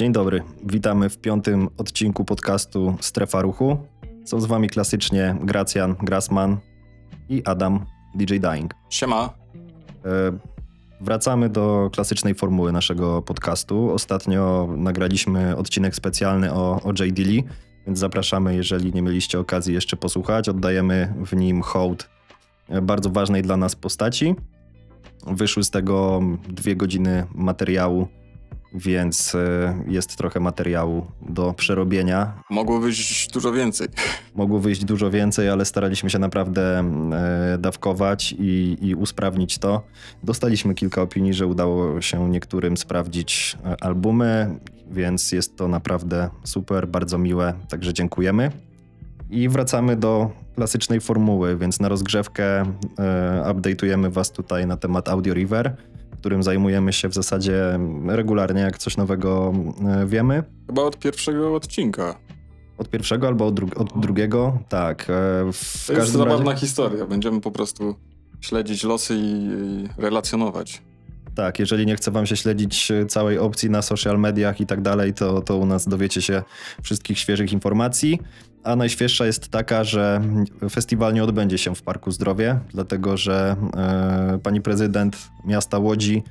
Dzień dobry, witamy w piątym odcinku podcastu Strefa Ruchu. Są z wami klasycznie Gracjan, Grassman i Adam, DJ Dying. Siema. E, Wracamy do klasycznej formuły naszego podcastu. Ostatnio nagraliśmy odcinek specjalny o, o J. Dilly, więc zapraszamy, jeżeli nie mieliście okazji jeszcze posłuchać. Oddajemy w nim hołd e, bardzo ważnej dla nas postaci. Wyszły z tego dwie godziny materiału, więc e, jest trochę materiału do przerobienia. Mogło wyjść dużo więcej. Mogło wyjść dużo więcej, ale staraliśmy się naprawdę e, dawkować i, i usprawnić to. Dostaliśmy kilka opinii, że udało się niektórym sprawdzić e, albumy, więc jest to naprawdę super, bardzo miłe, także dziękujemy. I wracamy do klasycznej formuły, więc na rozgrzewkę update'ujemy Was tutaj na temat Audio River, którym zajmujemy się w zasadzie regularnie, jak coś nowego e, wiemy. Chyba od pierwszego odcinka. Od pierwszego albo od, dru- od drugiego? Tak. e, W To jest zabawna razie, historia. Będziemy po prostu śledzić losy i relacjonować. Tak, jeżeli nie chce wam się śledzić e, całej opcji na social mediach i tak dalej, to, to u nas dowiecie się wszystkich świeżych informacji. A najświeższa jest taka, że festiwal nie odbędzie się w Parku Zdrowie, dlatego że e, pani prezydent miasta Łodzi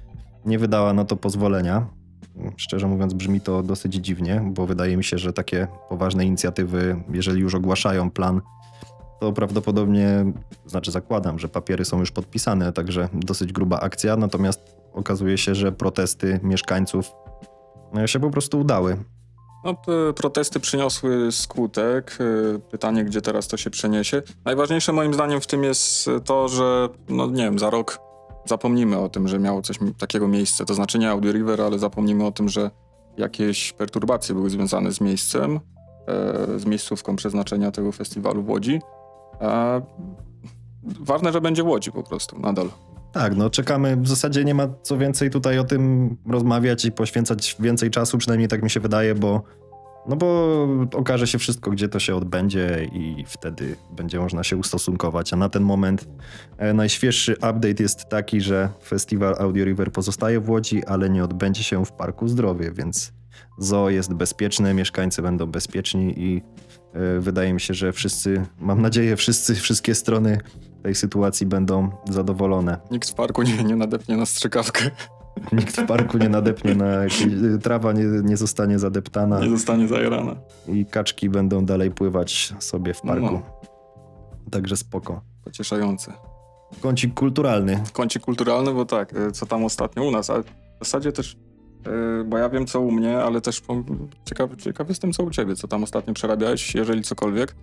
nie wydała na to pozwolenia. Szczerze mówiąc, brzmi to dosyć dziwnie, bo wydaje mi się, że takie poważne inicjatywy, jeżeli już ogłaszają plan, to prawdopodobnie, znaczy zakładam, że papiery są już podpisane, także dosyć gruba akcja, natomiast okazuje się, że protesty mieszkańców e, się po prostu udały. No, te protesty przyniosły skutek. Y, Pytanie, gdzie teraz to się przeniesie. Najważniejsze moim zdaniem w tym jest to, że no nie wiem, za rok zapomnimy o tym, że miało coś takiego miejsce. To znaczy nie Audio River, ale zapomnimy o tym, że jakieś perturbacje były związane z miejscem, e, z miejscówką przeznaczenia tego festiwalu w Łodzi. E, Ważne, że będzie Łodzi po prostu, nadal. Tak, no czekamy. W zasadzie nie ma co więcej tutaj o tym rozmawiać i poświęcać więcej czasu, przynajmniej tak mi się wydaje, bo no bo okaże się wszystko, gdzie to się odbędzie i wtedy będzie można się ustosunkować. A na ten moment e, najświeższy update jest taki, że festiwal Audio River pozostaje w Łodzi, ale nie odbędzie się w Parku Zdrowie, więc zoo jest bezpieczne, mieszkańcy będą bezpieczni i wydaje mi się, że wszyscy, mam nadzieję, wszyscy, wszystkie strony tej sytuacji będą zadowolone. Nikt w parku nie, nie nadepnie na strzykawkę, Nikt w parku nie nadepnie na jakieś, trawa nie, nie zostanie zadeptana nie zostanie zajarana. i kaczki będą dalej pływać sobie w parku. No. Także spoko. Pocieszające. Kącik kulturalny. kącie kulturalny, bo tak, y, co tam ostatnio u nas, ale w zasadzie też, bo ja wiem co u mnie, ale też ciekaw, ciekaw jestem co u ciebie, co tam ostatnio przerabiałeś, jeżeli cokolwiek,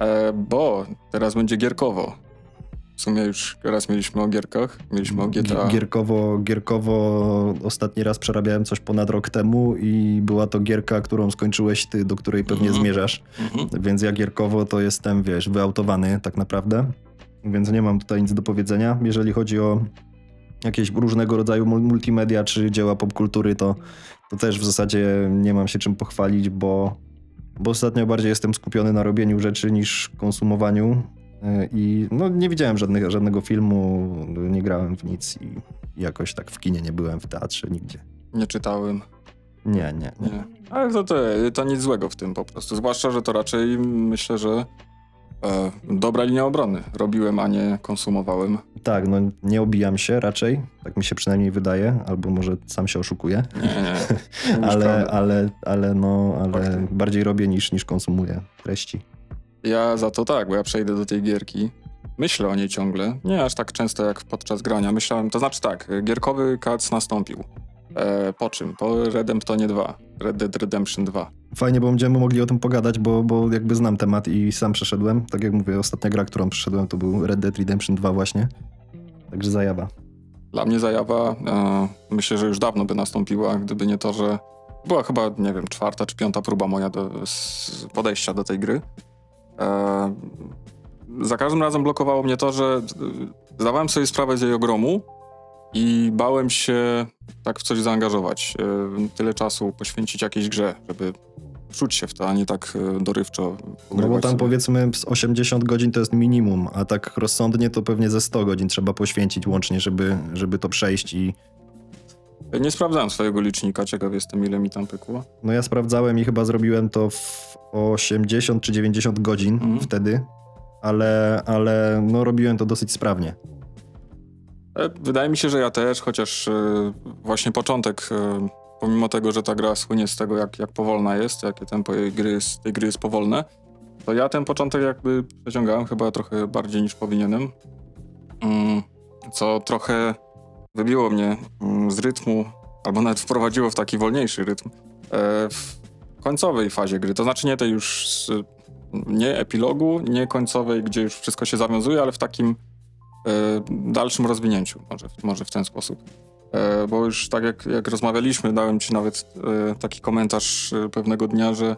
e, bo teraz będzie gierkowo. W sumie już raz mieliśmy o gierkach, mieliśmy o GTA. Gi- Gierkowo, gierkowo ostatni raz przerabiałem coś ponad rok temu i była to gierka, którą skończyłeś ty, do której pewnie Mhm. zmierzasz. Mhm. Więc ja gierkowo to jestem, wiesz, wyautowany tak naprawdę. Więc nie mam tutaj nic do powiedzenia. Jeżeli chodzi o jakieś różnego rodzaju mul- multimedia czy dzieła popkultury, to, to też w zasadzie nie mam się czym pochwalić, bo, bo ostatnio bardziej jestem skupiony na robieniu rzeczy niż konsumowaniu. Yy, I no, nie widziałem żadnych, żadnego filmu, nie grałem w nic i jakoś tak w kinie nie byłem, w teatrze, nigdzie. Nie czytałem, Nie, nie, nie. nie. Ale to, to, to nic złego w tym po prostu, zwłaszcza, że to raczej myślę, że e, dobra linia obrony. Robiłem, a nie konsumowałem. Tak, no nie obijam się raczej, tak mi się przynajmniej wydaje, albo może sam się oszukuję. Nie, nie. Ale, ale, ale no, ale Fakty. bardziej robię niż, niż konsumuję treści. Ja za to tak, bo ja przejdę do tej gierki. Myślę o niej ciągle. Nie aż tak często jak podczas grania. Myślałem, to znaczy tak, gierkowy kac nastąpił. E, po czym? Po Redemptonie 2. Red Dead Redemption 2. Fajnie, bo będziemy mogli o tym pogadać, bo, bo jakby znam temat i sam przeszedłem. Tak jak mówię, ostatnia gra, którą przeszedłem, to był Red Dead Redemption 2 właśnie. Także zajawa. Dla mnie zajawa, e, myślę, że już dawno by nastąpiła, gdyby nie to, że była chyba, nie wiem, czwarta czy piąta próba moja do, podejścia do tej gry. E, za każdym razem blokowało mnie to, że zdawałem sobie sprawę z jej ogromu i bałem się tak w coś zaangażować. E, tyle czasu poświęcić jakiejś grze, żeby czuć się w to, a nie tak e, dorywczo. No bo tam sobie. powiedzmy z 80 godzin to jest minimum, a tak rozsądnie to pewnie ze 100 godzin trzeba poświęcić łącznie, żeby, żeby to przejść i Nie sprawdzałem swojego licznika, ciekaw jestem ile mi tam pykło. No ja sprawdzałem i chyba zrobiłem to w 80 czy 90 godzin Mhm. wtedy, ale, ale no robiłem to dosyć sprawnie. E, Wydaje mi się, że ja też, chociaż e, właśnie początek, e, pomimo tego, że ta gra słynie z tego, jak, jak powolna jest, jakie tempo jej gry jest, tej gry jest powolne, to ja ten początek jakby przeciągałem chyba trochę bardziej niż powinienem, Mm, co trochę wybiło mnie mm, z rytmu, albo nawet wprowadziło w taki wolniejszy rytm w końcowej fazie gry. To znaczy nie tej już nie epilogu, nie końcowej, gdzie już wszystko się zawiązuje, ale w takim dalszym rozwinięciu, może, może w ten sposób. E, bo już tak jak, jak rozmawialiśmy, dałem ci nawet e, taki komentarz e, pewnego dnia, że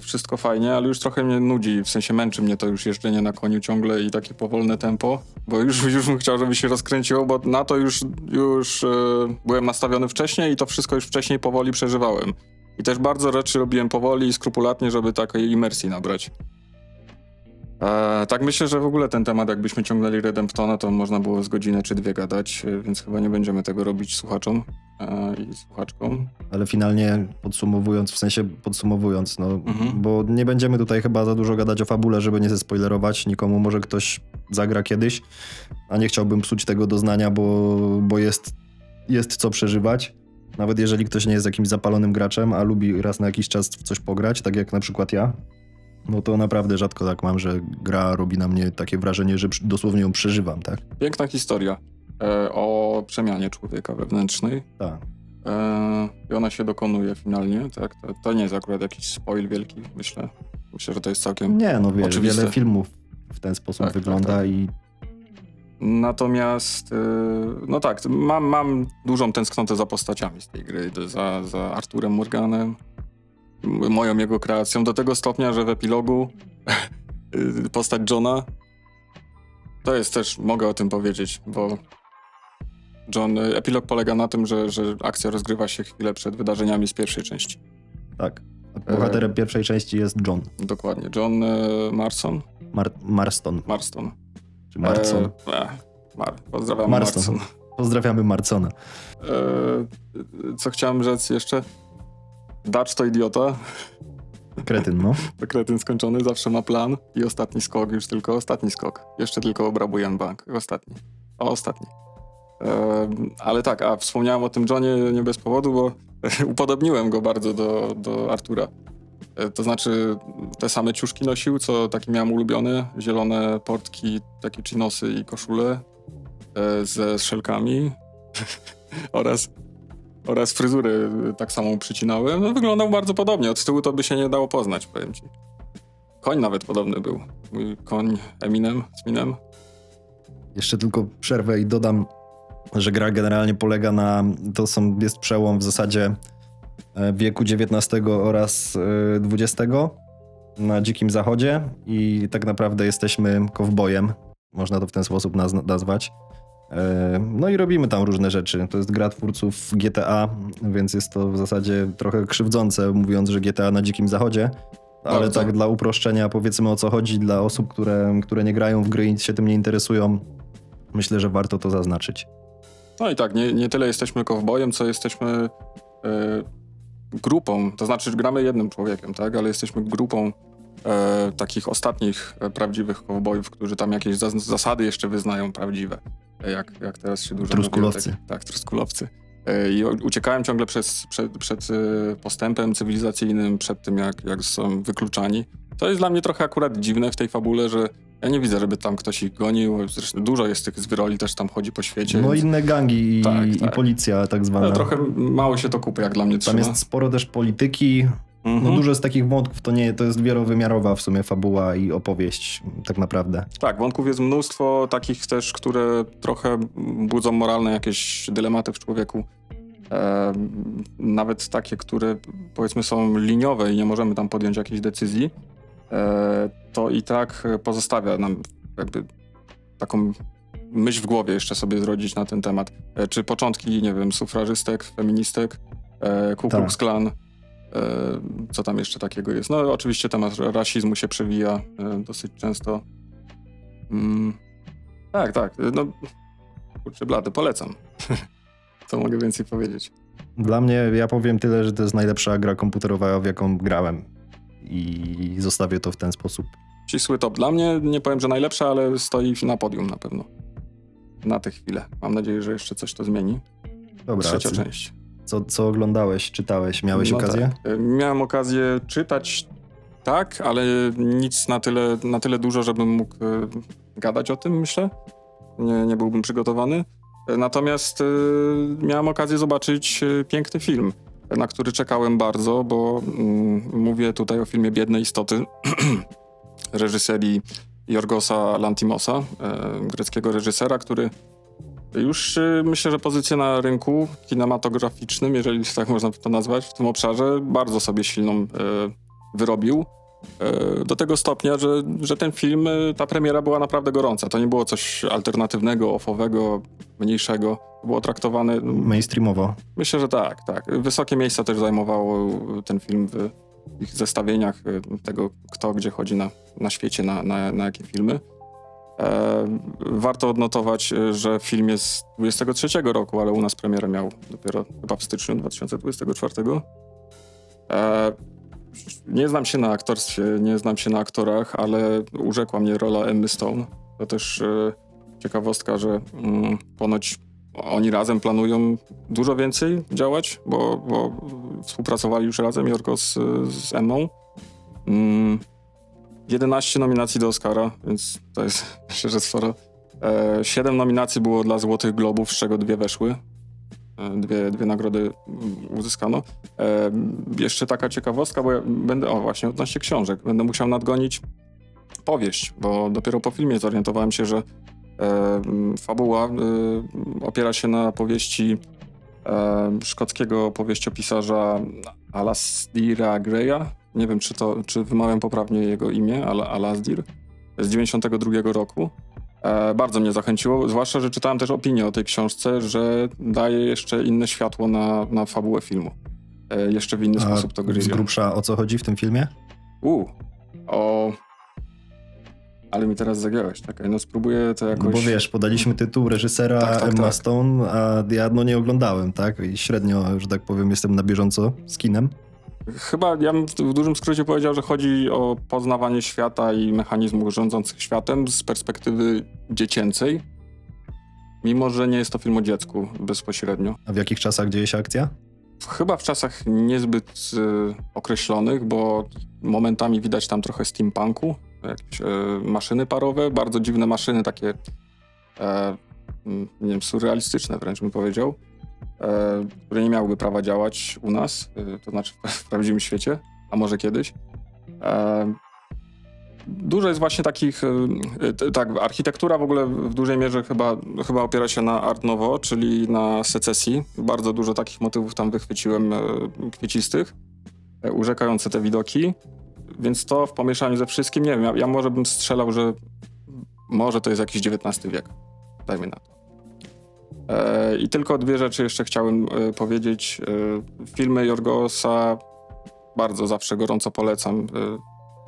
wszystko fajnie, ale już trochę mnie nudzi, w sensie męczy mnie to już jeżdżenie na koniu ciągle i takie powolne tempo, bo już, już bym chciał, żeby się rozkręciło, bo na to już, już byłem nastawiony wcześniej i to wszystko już wcześniej powoli przeżywałem. I też bardzo rzeczy robiłem powoli i skrupulatnie, żeby takiej imersji nabrać. E, tak myślę, że w ogóle ten temat, jakbyśmy ciągnęli Redemptona, to można było z godzinę czy dwie gadać, e, więc chyba nie będziemy tego robić słuchaczom e, i słuchaczkom. Ale finalnie podsumowując, w sensie podsumowując, no, Mhm. bo nie będziemy tutaj chyba za dużo gadać o fabule, żeby nie zespoilerować nikomu. Może ktoś zagra kiedyś, a nie chciałbym psuć tego doznania, bo, bo jest, jest co przeżywać. Nawet jeżeli ktoś nie jest jakimś zapalonym graczem, a lubi raz na jakiś czas w coś pograć, tak jak na przykład ja, no to naprawdę rzadko tak mam, że gra robi na mnie takie wrażenie, że dosłownie ją przeżywam, tak? Piękna historia e, o przemianie człowieka wewnętrznej. Tak. E, I ona się dokonuje finalnie, tak? To, to nie jest akurat jakiś spoil wielki, myślę. Myślę, że to jest całkiem... Nie, no wiesz, Oczywiste. wiele filmów w ten sposób Tak, tak, wygląda tak. i Natomiast, e, no tak, mam, mam dużą tęsknotę za postaciami z tej gry, za, za Arturem Morganem, moją jego kreacją, do tego stopnia, że w epilogu postać Johna, to jest też, mogę o tym powiedzieć, bo John, epilog polega na tym, że, że akcja rozgrywa się chwilę przed wydarzeniami z pierwszej części. tak. Bohaterem pierwszej części jest John Dokładnie. John y, Marson? Mar Marston, Marston. czy Marson. E, e, Mar, pozdrawiam Marston. Marston. Pozdrawiamy Marcona. E, co chciałem rzec jeszcze? Dacz to idiota, Kretyn, no. to kretyn skończony, zawsze ma plan i ostatni skok, już tylko ostatni skok. Jeszcze tylko obrabuje bank. Ostatni. O, ostatni. E, ale tak, a wspomniałem o tym Johnie nie bez powodu, bo upodobniłem go bardzo do, do Artura. E, to znaczy te same ciuszki nosił, co takie miałem ulubione, zielone portki, takie chinosy i koszule e, ze szelkami oraz, oraz fryzury tak samą przycinałem. No, wyglądał bardzo podobnie, od tyłu to by się nie dało poznać, powiem ci. Koń nawet podobny był. Mój koń Eminem z Minem. Jeszcze tylko przerwę i dodam, że gra generalnie polega na. To są, jest przełom w zasadzie e, wieku XIX oraz e, XX na Dzikim Zachodzie i tak naprawdę jesteśmy kowbojem. Można to w ten sposób naz- nazwać. No i robimy tam różne rzeczy. To jest gra twórców GTA, więc jest to w zasadzie trochę krzywdzące, mówiąc, że GTA na Dzikim Zachodzie. Ale Bardzo. tak dla uproszczenia powiedzmy o co chodzi dla osób, które, które nie grają w gry i się tym nie interesują. Myślę, że warto to zaznaczyć. No i tak, nie, nie tyle jesteśmy kowbojem, co jesteśmy e, grupą, to znaczy gramy jednym człowiekiem, tak, ale jesteśmy grupą e, takich ostatnich e, prawdziwych kowbojów, którzy tam jakieś zas- zasady jeszcze wyznają prawdziwe, e, jak, jak teraz się dużo Truskulowcy. mówi Tak, tak, truskulowcy. E, I uciekałem ciągle przez, przed, przed postępem cywilizacyjnym, przed tym, jak, jak są wykluczani. To jest dla mnie trochę akurat dziwne w tej fabule, że ja nie widzę, żeby tam ktoś ich gonił. Zresztą dużo jest tych zwyroli, też tam chodzi po świecie. No więc- inne gangi i, Tak, i tak. policja tak zwana. no, trochę mało się to kupy, jak dla mnie Tam trzyma. jest sporo też polityki. Mhm. No dużo z takich wątków to nie, to jest wielowymiarowa w sumie fabuła i opowieść tak naprawdę. Tak, wątków jest mnóstwo, takich też, które trochę budzą moralne jakieś dylematy w człowieku. E, nawet takie, które powiedzmy są liniowe i nie możemy tam podjąć jakiejś decyzji, e, to i tak pozostawia nam jakby taką myśl w głowie jeszcze sobie zrodzić na ten temat. E, czy początki, nie wiem, sufrażystek, feministek, e, Ku Tak. Klux Klan, e, co tam jeszcze takiego jest. No oczywiście temat rasizmu się przewija e, dosyć często. Mm, tak, tak, no kurczę blady, polecam. to mogę więcej powiedzieć. Dla mnie, ja powiem tyle, że to jest najlepsza gra komputerowa, w jaką grałem. I zostawię to w ten sposób. Ścisły top. Dla mnie, nie powiem, że najlepsza, ale stoi na podium na pewno. Na tę chwilę. Mam nadzieję, że jeszcze coś to zmieni. Dobra, Trzecia co, część. Co, co oglądałeś, czytałeś, miałeś No okazję? Tak. Miałem okazję czytać, tak, ale nic na tyle, na tyle dużo, żebym mógł e, gadać o tym, myślę. Nie, nie byłbym przygotowany. E, Natomiast e, miałem okazję zobaczyć e, piękny film, na który czekałem bardzo, bo mm, mówię tutaj o filmie Biedne Istoty reżyserii Jorgosa Lantimosa, e, greckiego reżysera, który już y, myślę, że pozycję na rynku kinematograficznym, jeżeli tak można to nazwać, w tym obszarze bardzo sobie silną y, wyrobił. Y, do tego stopnia, że, że ten film, ta premiera była naprawdę gorąca. To nie było coś alternatywnego, ofowego, mniejszego. Było traktowane. Mainstreamowo. Myślę, że tak, tak. Wysokie miejsca też zajmował ten film w ich zestawieniach tego, kto gdzie chodzi na, na świecie, na, na, na jakie filmy. E, warto odnotować, y, że film jest z 23 roku, ale u nas premierę miał dopiero chyba w styczniu 2024. E, nie znam się na aktorstwie, nie znam się na aktorach, ale urzekła mnie rola Emmy Stone. To też ciekawostka, że mm, ponoć oni razem planują dużo więcej działać, bo, bo współpracowali już razem, Jorko z, z Emmą. Mm, 11 nominacji do Oscara, więc to jest myślę, że sporo. E, 7 nominacji było dla Złotych Globów, z czego dwie weszły. E, dwie, dwie nagrody uzyskano. E, jeszcze taka ciekawostka, bo ja będę, o właśnie, odnośnie książek, będę musiał nadgonić powieść, bo dopiero po filmie zorientowałem się, że e, fabuła e, opiera się na powieści e, szkockiego powieściopisarza Alasdira Greya. Nie wiem, czy, to, czy wymawiam poprawnie jego imię, Alasdir z 92 roku. E, bardzo mnie zachęciło, zwłaszcza, że czytałem też opinię o tej książce, że daje jeszcze inne światło na, na fabułę filmu. E, jeszcze w inny A sposób to z gryzie. grubsza o co chodzi w tym filmie? U, o... Ale mi teraz zagiąłeś, czekaj, no spróbuję to jakoś... No bo wiesz, podaliśmy tytuł reżysera Tak, tak, Emma tak. Stone, a ja no nie oglądałem, tak? I średnio, że tak powiem, jestem na bieżąco z kinem. Chyba ja bym w dużym skrócie powiedział, że chodzi o poznawanie świata i mechanizmów rządzących światem z perspektywy dziecięcej. Mimo, że nie jest to film o dziecku bezpośrednio. A w jakich czasach dzieje się akcja? Chyba w czasach niezbyt e, określonych, bo momentami widać tam trochę steampunku, jakieś e, maszyny parowe, bardzo dziwne maszyny, takie mm, nie wiem, surrealistyczne wręcz bym powiedział, które nie miałyby prawa działać u nas, e, to znaczy w, prawdziwym świecie, a może kiedyś. E, Dużo jest właśnie takich, e, tak, architektura w ogóle w dużej mierze chyba, chyba opiera się na Art Nouveau, czyli na secesji. Bardzo dużo takich motywów tam wychwyciłem e, kwiecistych, e, urzekające te widoki. Więc to w pomieszaniu ze wszystkim, nie wiem, ja, ja może bym strzelał, że może to jest jakiś XIX wiek. Dajmy na to. E, I tylko dwie rzeczy jeszcze chciałem e, powiedzieć. E, filmy Jorgosa bardzo zawsze gorąco polecam.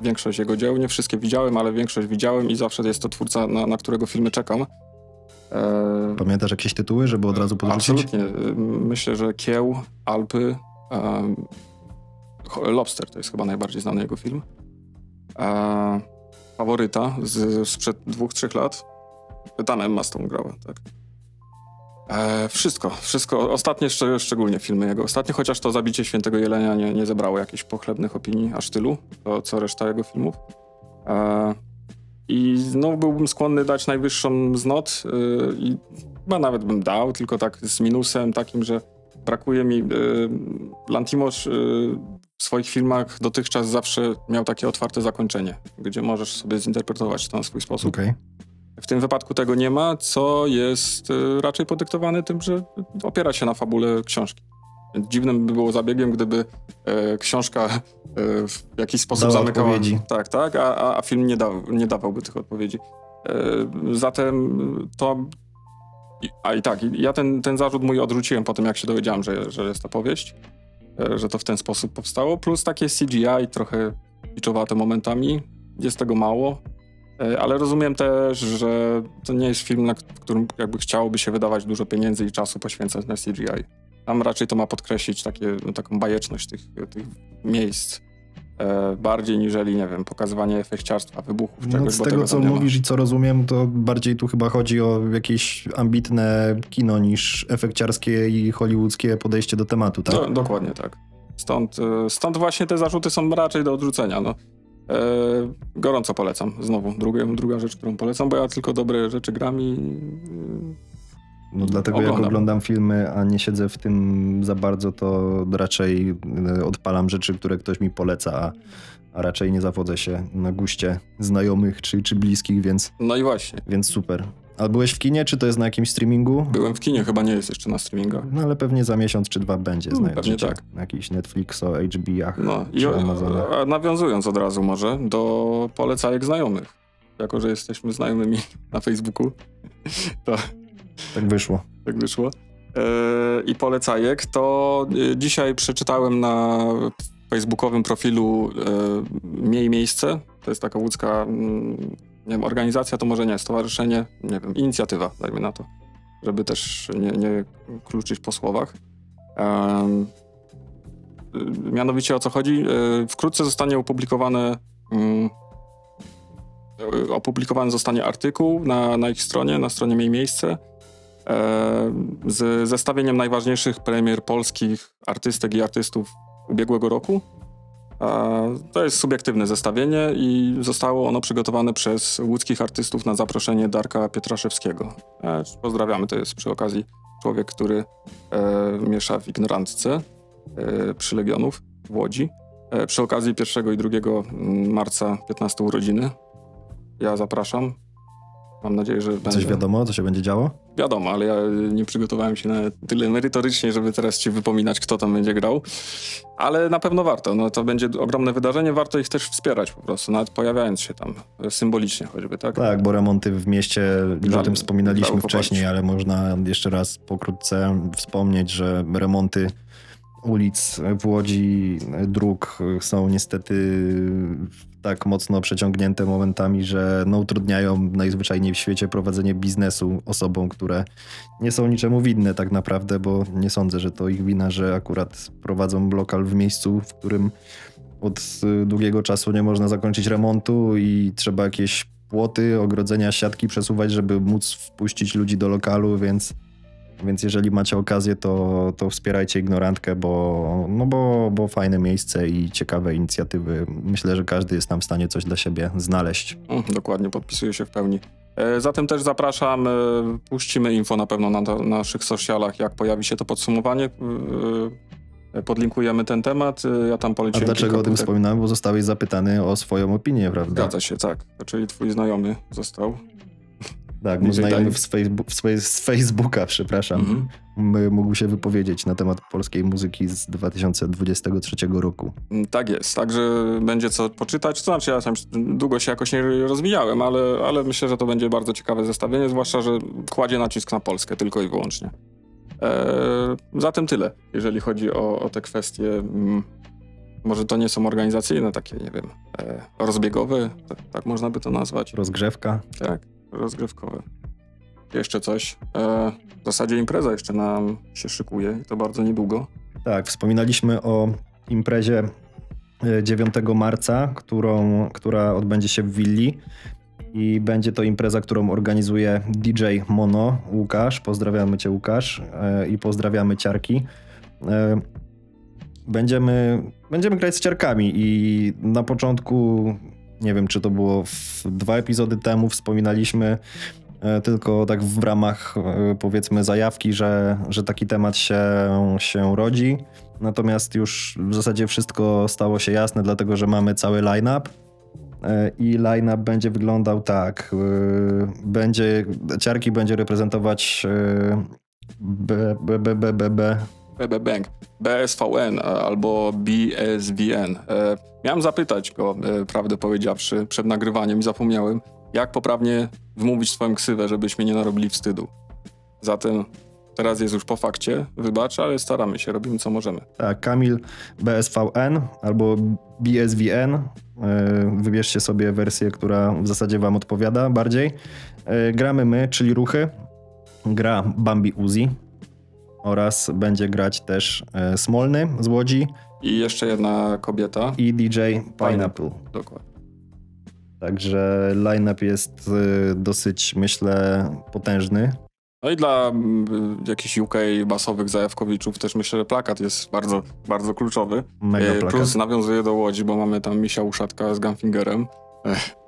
Większość jego dzieł, nie wszystkie widziałem, ale większość widziałem i zawsze jest to twórca, na, na którego filmy czekam. Pamiętasz jakieś tytuły, żeby od razu podrzucić? Absolutnie. Myślę, że Kieł, Alpy, Lobster to jest chyba najbardziej znany jego film. Faworyta z, sprzed dwóch, trzech lat. Tam Emma Stone grała, tak. E, wszystko, wszystko. Ostatnie szcz- szczególnie filmy jego. Ostatnie, chociaż to Zabicie Świętego Jelenia nie, nie zebrało jakichś pochlebnych opinii aż tylu, to co reszta jego filmów. E, I znów byłbym skłonny dać najwyższą z not y, i chyba nawet bym dał, tylko tak z minusem takim, że brakuje mi... Y, Lantimos y, w swoich filmach dotychczas zawsze miał takie otwarte zakończenie, gdzie możesz sobie zinterpretować to na swój sposób. Okej. W tym wypadku tego nie ma, co jest y, raczej podyktowane tym, że opiera się na fabule książki. Dziwnym by było zabiegiem, gdyby e, książka e, w jakiś sposób Dała zamykała. odpowiedzi. Tak, tak, a, a- film nie, dał, nie dawałby tych odpowiedzi. E, zatem to. A i tak, ja ten, ten zarzut mój odrzuciłem po tym, jak się dowiedziałem, że, że jest ta powieść, e, że to w ten sposób powstało. Plus takie CGI, trochę piczowate momentami. Jest tego mało. E, Ale rozumiem też, że to nie jest film, na którym jakby chciałoby się wydawać dużo pieniędzy i czasu poświęcać na CGI. Tam raczej to ma podkreślić takie, no, taką bajeczność tych, tych miejsc. E, bardziej niżeli, nie wiem, pokazywanie efekciarstwa, wybuchów, czegoś, No, z tego, tam co mówisz i co rozumiem, to bardziej tu chyba chodzi o jakieś ambitne kino niż efekciarskie i hollywoodzkie podejście do tematu, tak? Do, dokładnie tak. Stąd, e, stąd właśnie te zarzuty są raczej do odrzucenia. No. E, gorąco polecam. Znowu, druga, druga rzecz, którą polecam, bo ja tylko dobre rzeczy gram i... No dlatego jak Oglądam. oglądam filmy, a nie siedzę w tym za bardzo, to raczej e, odpalam rzeczy, które ktoś mi poleca, a, a raczej nie zawodzę się na guście znajomych czy, czy bliskich, więc, No i właśnie. więc super. A byłeś w kinie, czy to jest na jakimś streamingu? Byłem w kinie, chyba nie jest jeszcze na streamingach. No ale pewnie za miesiąc czy dwa będzie, Mm, znając pewnie tak. Na jakichś Netflixo, HBO-ach No i a nawiązując od razu może do polecajek znajomych. Jako, że jesteśmy znajomymi na Facebooku, to Tak wyszło. tak wyszło. E, I polecajek, to e, dzisiaj przeczytałem na facebookowym profilu e, Miej Miejsce. To jest taka łódzka, mm, nie wiem, organizacja to może nie, stowarzyszenie, nie wiem, inicjatywa, dajmy na to, żeby też nie, nie kluczyć po słowach. Y, mianowicie o co chodzi? E, Wkrótce zostanie opublikowane mm, e, opublikowany zostanie artykuł na, na ich stronie, na stronie Miej Miejsce e, z zestawieniem najważniejszych premier polskich artystek i artystów ubiegłego roku. To jest subiektywne zestawienie i zostało ono przygotowane przez łódzkich artystów na zaproszenie Darka Pietraszewskiego. E, Pozdrawiamy, to jest przy okazji człowiek, który e, miesza w ignorantce e, przy Legionów w Łodzi. E, Przy okazji 1 i 2 marca 15 urodziny. Ja zapraszam. Mam nadzieję, że będę... Coś wiadomo, co się będzie działo? Wiadomo, ale ja nie przygotowałem się na tyle merytorycznie, żeby teraz ci wypominać, kto tam będzie grał. Ale na pewno warto. No, to będzie ogromne wydarzenie, warto ich też wspierać po prostu, nawet pojawiając się tam symbolicznie choćby, tak? Tak, bo remonty w mieście, już Dla- o tym wspominaliśmy wcześniej, ale można jeszcze raz pokrótce wspomnieć, że remonty ulic w Łodzi, dróg są niestety tak mocno przeciągnięte momentami, że no, utrudniają najzwyczajniej w świecie prowadzenie biznesu osobom, które nie są niczemu winne tak naprawdę, bo nie sądzę, że to ich wina, że akurat prowadzą lokal w miejscu, w którym od y, długiego czasu nie można zakończyć remontu i trzeba jakieś płoty, ogrodzenia, siatki przesuwać, żeby móc wpuścić ludzi do lokalu, więc, więc jeżeli macie okazję, to, to wspierajcie ignorantkę, bo, no bo, bo fajne miejsce i ciekawe inicjatywy. Myślę, że każdy jest tam w stanie coś dla siebie znaleźć. Mm, dokładnie, podpisuję się w pełni. E, Zatem też zapraszam, e, puścimy info na pewno na, na naszych socialach, jak pojawi się to podsumowanie. E, Podlinkujemy ten temat, ja tam A poleciłem dlaczego kilka o tym wspominałem? Bo zostałeś zapytany o swoją opinię, prawda? Zgadza się, tak. Czyli twój znajomy został. Tak, mój znajomy Dave. z, Facebooku, z Face- z Facebooka, przepraszam, Mhm. mógł się wypowiedzieć na temat polskiej muzyki z 2023 roku. Mm, Tak jest, także będzie co poczytać. To znaczy, ja tam długo się jakoś nie rozwijałem, ale, ale myślę, że to będzie bardzo ciekawe zestawienie, zwłaszcza, że kładzie nacisk na Polskę tylko i wyłącznie. Eee, zatem tyle, jeżeli chodzi o, o te kwestie. mm, Może to nie są organizacyjne, takie, nie wiem, e, rozbiegowe, tak, tak można by to nazwać. Rozgrzewka. Tak, rozgrywkowe. Jeszcze coś. E, w zasadzie impreza jeszcze nam się szykuje i to bardzo niedługo. Tak, wspominaliśmy o imprezie e, 9 marca, którą, która odbędzie się w Willi. I będzie to impreza, którą organizuje DJ Mono, Łukasz. Pozdrawiamy Cię, Łukasz, e, i pozdrawiamy ciarki. E, Będziemy, będziemy grać z ciarkami i na początku, nie wiem czy to było dwa epizody temu, wspominaliśmy e, tylko tak w ramach e, powiedzmy zajawki, że, że taki temat się, się rodzi. Natomiast już w zasadzie wszystko stało się jasne, dlatego że mamy cały line-up. E, I line-up będzie wyglądał tak. Będzie, ciarki będzie reprezentować e, B, B, B, B, B, B, BB Bank, BSVN a- albo BSVN. E, miałem zapytać go, e, prawdę powiedziawszy, przed nagrywaniem i zapomniałem, jak poprawnie wymówić swoją ksywę, żebyśmy nie narobili wstydu. Zatem teraz jest już po fakcie, wybacz, ale staramy się, robimy co możemy. Tak, Kamil BSVN albo BSVN. E, Wybierzcie sobie wersję, która w zasadzie wam odpowiada bardziej. E, Gramy my, czyli ruchy. Gra Bambi Uzi oraz będzie grać też e, Smolny z Łodzi I jeszcze jedna kobieta. i DJ Pineapple. Dokładnie. Także line-up jest e, dosyć, myślę, potężny. No i dla jakichś UK basowych zajawkowiczów też myślę, że plakat jest bardzo, bardzo kluczowy. Mega E, plakat. Plus nawiązuje do Łodzi, bo mamy tam misia uszatka z Gunfingerem.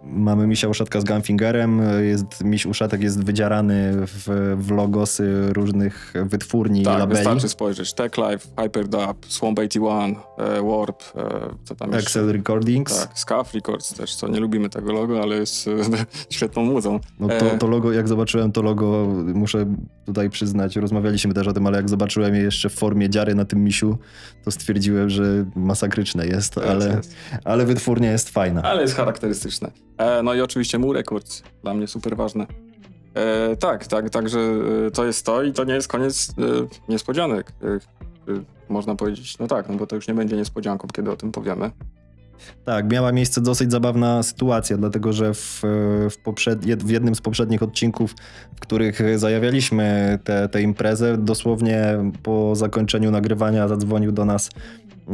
Mamy misia uszatka z Gunfingerem, jest, miś uszatek jest wydzierany w, w logosy różnych wytwórni i Tak, labeli. wystarczy spojrzeć. Tech Life, Hyperdub, Swamp 81, e, Warp, e, co tam jeszcze? Excel Recordings. Tak, Scuff Records też, co nie lubimy tego logo, ale jest e, świetną muzą. No to, E. to logo, jak zobaczyłem to logo, muszę tutaj przyznać, rozmawialiśmy też o tym, ale jak zobaczyłem je jeszcze w formie dziary na tym misiu, to stwierdziłem, że masakryczne jest, ale, Jest. ale wytwórnia jest fajna. Ale jest charakterystyczne. E, no i oczywiście Mu Records, dla mnie super ważne. E, tak, tak, także e, to jest to i to nie jest koniec e, niespodzianek. E, e, można powiedzieć, no tak, no bo to już nie będzie niespodzianką, kiedy o tym powiemy. Tak, miała miejsce dosyć zabawna sytuacja, dlatego że w, w, poprzed... w jednym z poprzednich odcinków, w których zajawialiśmy tę tę imprezę, dosłownie po zakończeniu nagrywania zadzwonił do nas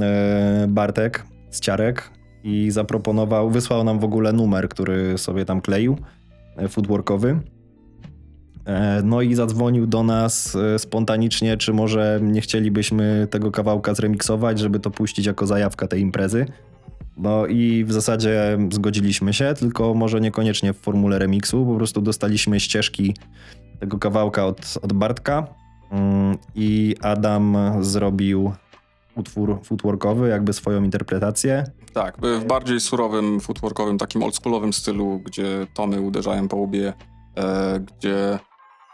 e, Bartek z Ciarek i zaproponował, wysłał nam w ogóle numer, który sobie tam kleił, e, footworkowy. E, No i zadzwonił do nas e, spontanicznie, czy może nie chcielibyśmy tego kawałka zremiksować, żeby to puścić jako zajawka tej imprezy. No i w zasadzie zgodziliśmy się, tylko może niekoniecznie w formule remiksu, po prostu dostaliśmy ścieżki tego kawałka od, od Bartka mm, i Adam zrobił utwór footworkowy, jakby swoją interpretację. Tak, w bardziej surowym, footworkowym, takim oldschoolowym stylu, gdzie tomy uderzają po łbie, e, gdzie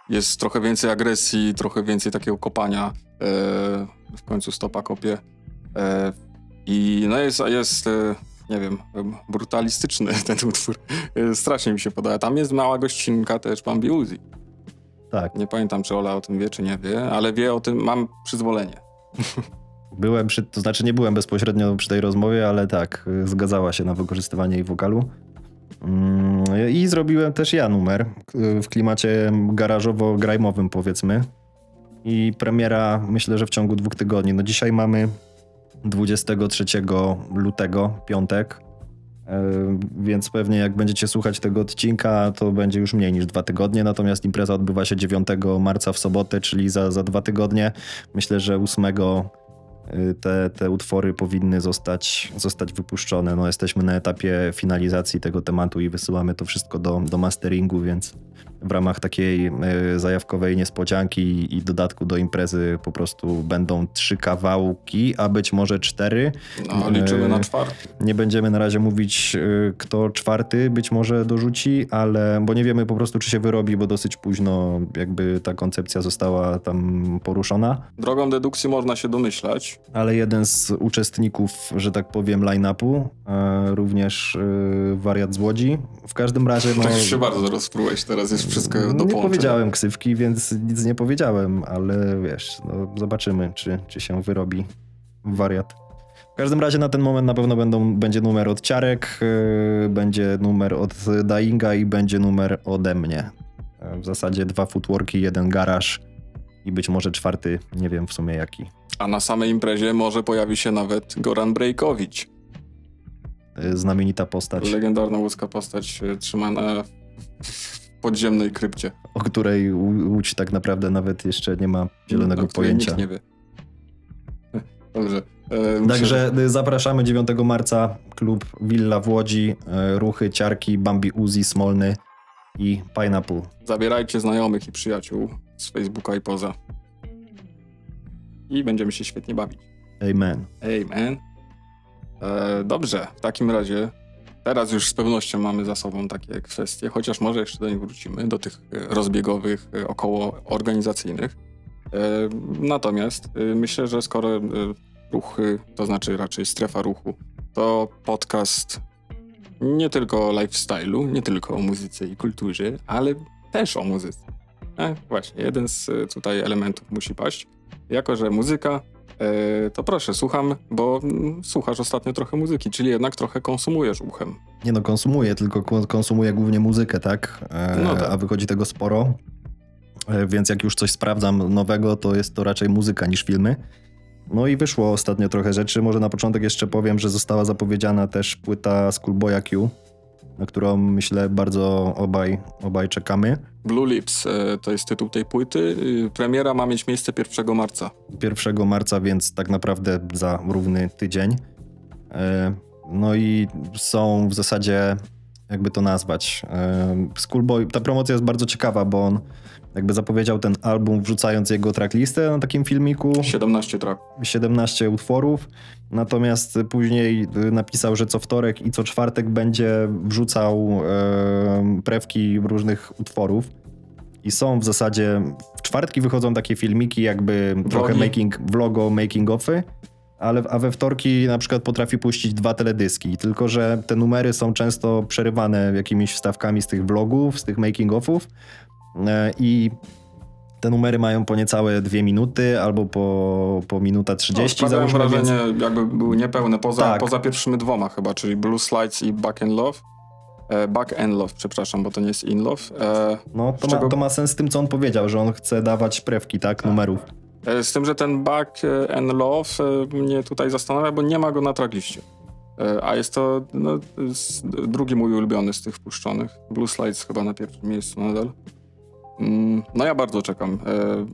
jest trochę więcej agresji, trochę więcej takiego kopania, e, w końcu stopa kopie. E, I no jest, jest e, nie wiem, brutalistyczny ten utwór. E, strasznie mi się podoba. Tam jest mała gościnka też Bambi Uzi. Tak, Nie pamiętam, czy Ola o tym wie, czy nie wie, ale wie o tym, mam przyzwolenie. byłem przy, to znaczy nie byłem bezpośrednio przy tej rozmowie, ale tak, zgadzała się na wykorzystywanie jej wokalu. Mm, I zrobiłem też ja numer w klimacie garażowo-grajmowym powiedzmy. I premiera myślę, że w ciągu dwóch tygodni. No dzisiaj mamy 23 lutego, piątek. E, Więc pewnie jak będziecie słuchać tego odcinka, to będzie już mniej niż dwa tygodnie. Natomiast impreza odbywa się 9 marca w sobotę, czyli za, za dwa tygodnie. Myślę, że 8 y, te, te utwory powinny zostać, zostać wypuszczone. No, jesteśmy na etapie finalizacji tego tematu i wysyłamy to wszystko do, do masteringu, więc w ramach takiej y, zajawkowej niespodzianki i dodatku do imprezy po prostu będą trzy kawałki, a być może cztery. No, liczymy na czwarty. Nie będziemy na razie mówić, y, kto czwarty być może dorzuci, ale bo nie wiemy po prostu, czy się wyrobi, bo dosyć późno jakby ta koncepcja została tam poruszona. Drogą dedukcji można się domyślać. Ale jeden z uczestników, że tak powiem, line-upu, e, również e, wariat z Łodzi. W każdym razie, no. Tak się bardzo rozprułeś, teraz jest wszystko do nie połączenia. powiedziałem ksywki, więc nic nie powiedziałem, ale wiesz, no, zobaczymy, czy, czy się wyrobi wariat. W każdym razie na ten moment na pewno będą, będzie numer od Ciarek, yy, będzie numer od Dainga i będzie numer ode mnie. Yy, W zasadzie dwa footworki, jeden garaż i być może czwarty, nie wiem w sumie jaki. A na samej imprezie może pojawi się nawet Goran Brejkowicz. Yy, Znamienita postać, Legendarna łódzka postać e, trzymana w podziemnej krypcie. o której Łódź tak naprawdę nawet jeszcze nie ma zielonego o której pojęcia. Nikt nie wie. Dobrze. E, Także y, zapraszamy 9 marca, klub Villa w Łodzi, y, ruchy, ciarki, Bambi Uzi, Smolny i Pineapple. Zabierajcie znajomych i przyjaciół z Facebooka i poza. I będziemy się świetnie bawić. Amen. Man. E, dobrze, w takim razie teraz już z pewnością mamy za sobą takie kwestie, chociaż może jeszcze do nich wrócimy, do tych e, rozbiegowych, e, około organizacyjnych. E, natomiast myślę, że skoro ruchy, to znaczy raczej strefa ruchu, to podcast nie tylko o lifestyle'u, nie tylko o muzyce i kulturze, ale też o muzyce. E, właśnie, jeden z tutaj elementów musi paść. Jako, że muzyka, to proszę, słucham, bo mm, słuchasz ostatnio trochę muzyki, czyli jednak trochę konsumujesz uchem. Nie no, konsumuję, tylko ko- konsumuję głównie muzykę, tak? E, No tak. A wychodzi tego sporo. E, Więc jak już coś sprawdzam nowego, to jest to raczej muzyka niż filmy. No i wyszło ostatnio trochę rzeczy. Może na początek jeszcze powiem, że została zapowiedziana też płyta Schoolboya Q, na którą myślę bardzo obaj, obaj czekamy. Blue Lips e, to jest tytuł tej płyty. Y, Premiera ma mieć miejsce 1 marca. 1 marca, więc tak naprawdę za równy tydzień. E, No i są w zasadzie, jakby to nazwać, e, Schoolboy, ta promocja jest bardzo ciekawa, bo on jakby zapowiedział ten album wrzucając jego tracklistę na takim filmiku, 17 track. 17 utworów, natomiast później y, napisał, że co wtorek i co czwartek będzie wrzucał e, prewki różnych utworów. I są w zasadzie, w czwartki wychodzą takie filmiki jakby trochę making, vlogo, making offy, ale, a we wtorki na przykład potrafi puścić dwa teledyski, tylko że te numery są często przerywane jakimiś wstawkami z tych vlogów, z tych making offów e, i te numery mają po niecałe dwie minuty albo po, po minuta 30 no, załóżmy, więc wrażenie, jakby były niepełne, poza, Tak. poza pierwszymi dwoma chyba, czyli Blue Slides i Back and Love. E, back and Love, przepraszam, bo to nie jest In Love. E, no, to, czego- ma, to ma sens z tym, co on powiedział, że on chce dawać prewki, tak, numerów. E, Z tym, że ten Back and Love mnie tutaj zastanawia, bo nie ma go na trackliście. E, A jest to no, drugi mój ulubiony z tych wpuszczonych. Blue Slides chyba na pierwszym miejscu nadal. Mm, No ja bardzo czekam. E,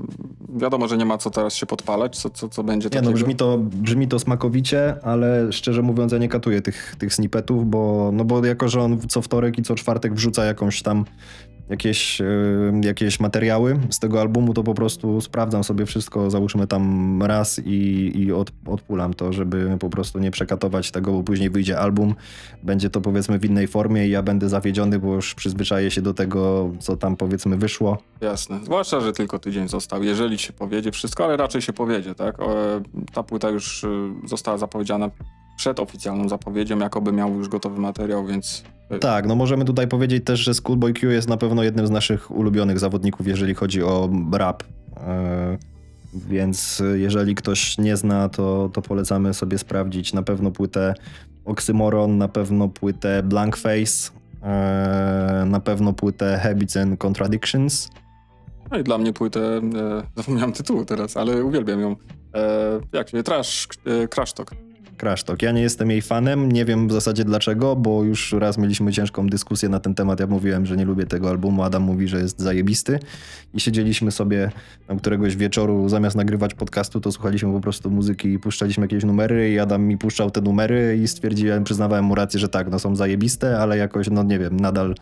Wiadomo, że nie ma co teraz się podpalać, co, co, co będzie Nie takiego. no, brzmi to, brzmi to smakowicie, ale szczerze mówiąc ja nie katuję tych, tych snippetów, bo, no bo jako, że on co wtorek i co czwartek wrzuca jakąś tam jakieś, jakieś materiały z tego albumu, to po prostu sprawdzam sobie wszystko, załóżmy tam raz i, i od, odpulam to, żeby po prostu nie przekatować tego, bo później wyjdzie album, będzie to powiedzmy w innej formie i ja będę zawiedziony, bo już przyzwyczaję się do tego, co tam powiedzmy wyszło. Jasne. Zwłaszcza, że tylko tydzień został. Jeżeli się powiedzie wszystko, ale raczej się powiedzie, tak? E, Ta płyta już e, została zapowiedziana przed oficjalną zapowiedzią, jakoby miał już gotowy materiał, więc e, Tak, no możemy tutaj powiedzieć też, że Schoolboy Q jest na pewno jednym z naszych ulubionych zawodników, jeżeli chodzi o rap. E, Więc jeżeli ktoś nie zna, to, to polecamy sobie sprawdzić na pewno płytę Oxymoron, na pewno płytę Blank Face, e, na pewno płytę Habits and Contradictions. No i dla mnie płytę, e, zapomniałem tytułu teraz, ale uwielbiam ją. Jak się, Trash, Crash Talk. Crash Talk. Ja nie jestem jej fanem, nie wiem w zasadzie dlaczego, bo już raz mieliśmy ciężką dyskusję na ten temat. Ja mówiłem, że nie lubię tego albumu, Adam mówi, że jest zajebisty i siedzieliśmy sobie tam któregoś wieczoru, zamiast nagrywać podcastu, to słuchaliśmy po prostu muzyki i puszczaliśmy jakieś numery i Adam mi puszczał te numery i stwierdziłem, przyznawałem mu rację, że tak, no są zajebiste, ale jakoś, no nie wiem, nadal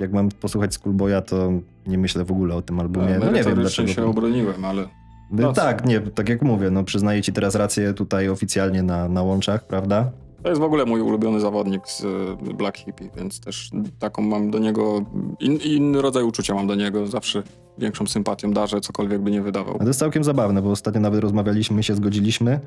jak mam posłuchać Schoolboya, to nie myślę w ogóle o tym albumie. No nie wiem dlaczego. się obroniłem, ale No, tak, nie, tak jak mówię, no przyznaję ci teraz rację tutaj oficjalnie na, na łączach, prawda? to jest w ogóle mój ulubiony zawodnik z e, Black Hippie, więc też taką mam do niego, in, inny rodzaj uczucia mam do niego, zawsze większą sympatią darzę, cokolwiek by nie wydawał. A to jest całkiem zabawne, bo ostatnio nawet rozmawialiśmy, się zgodziliśmy.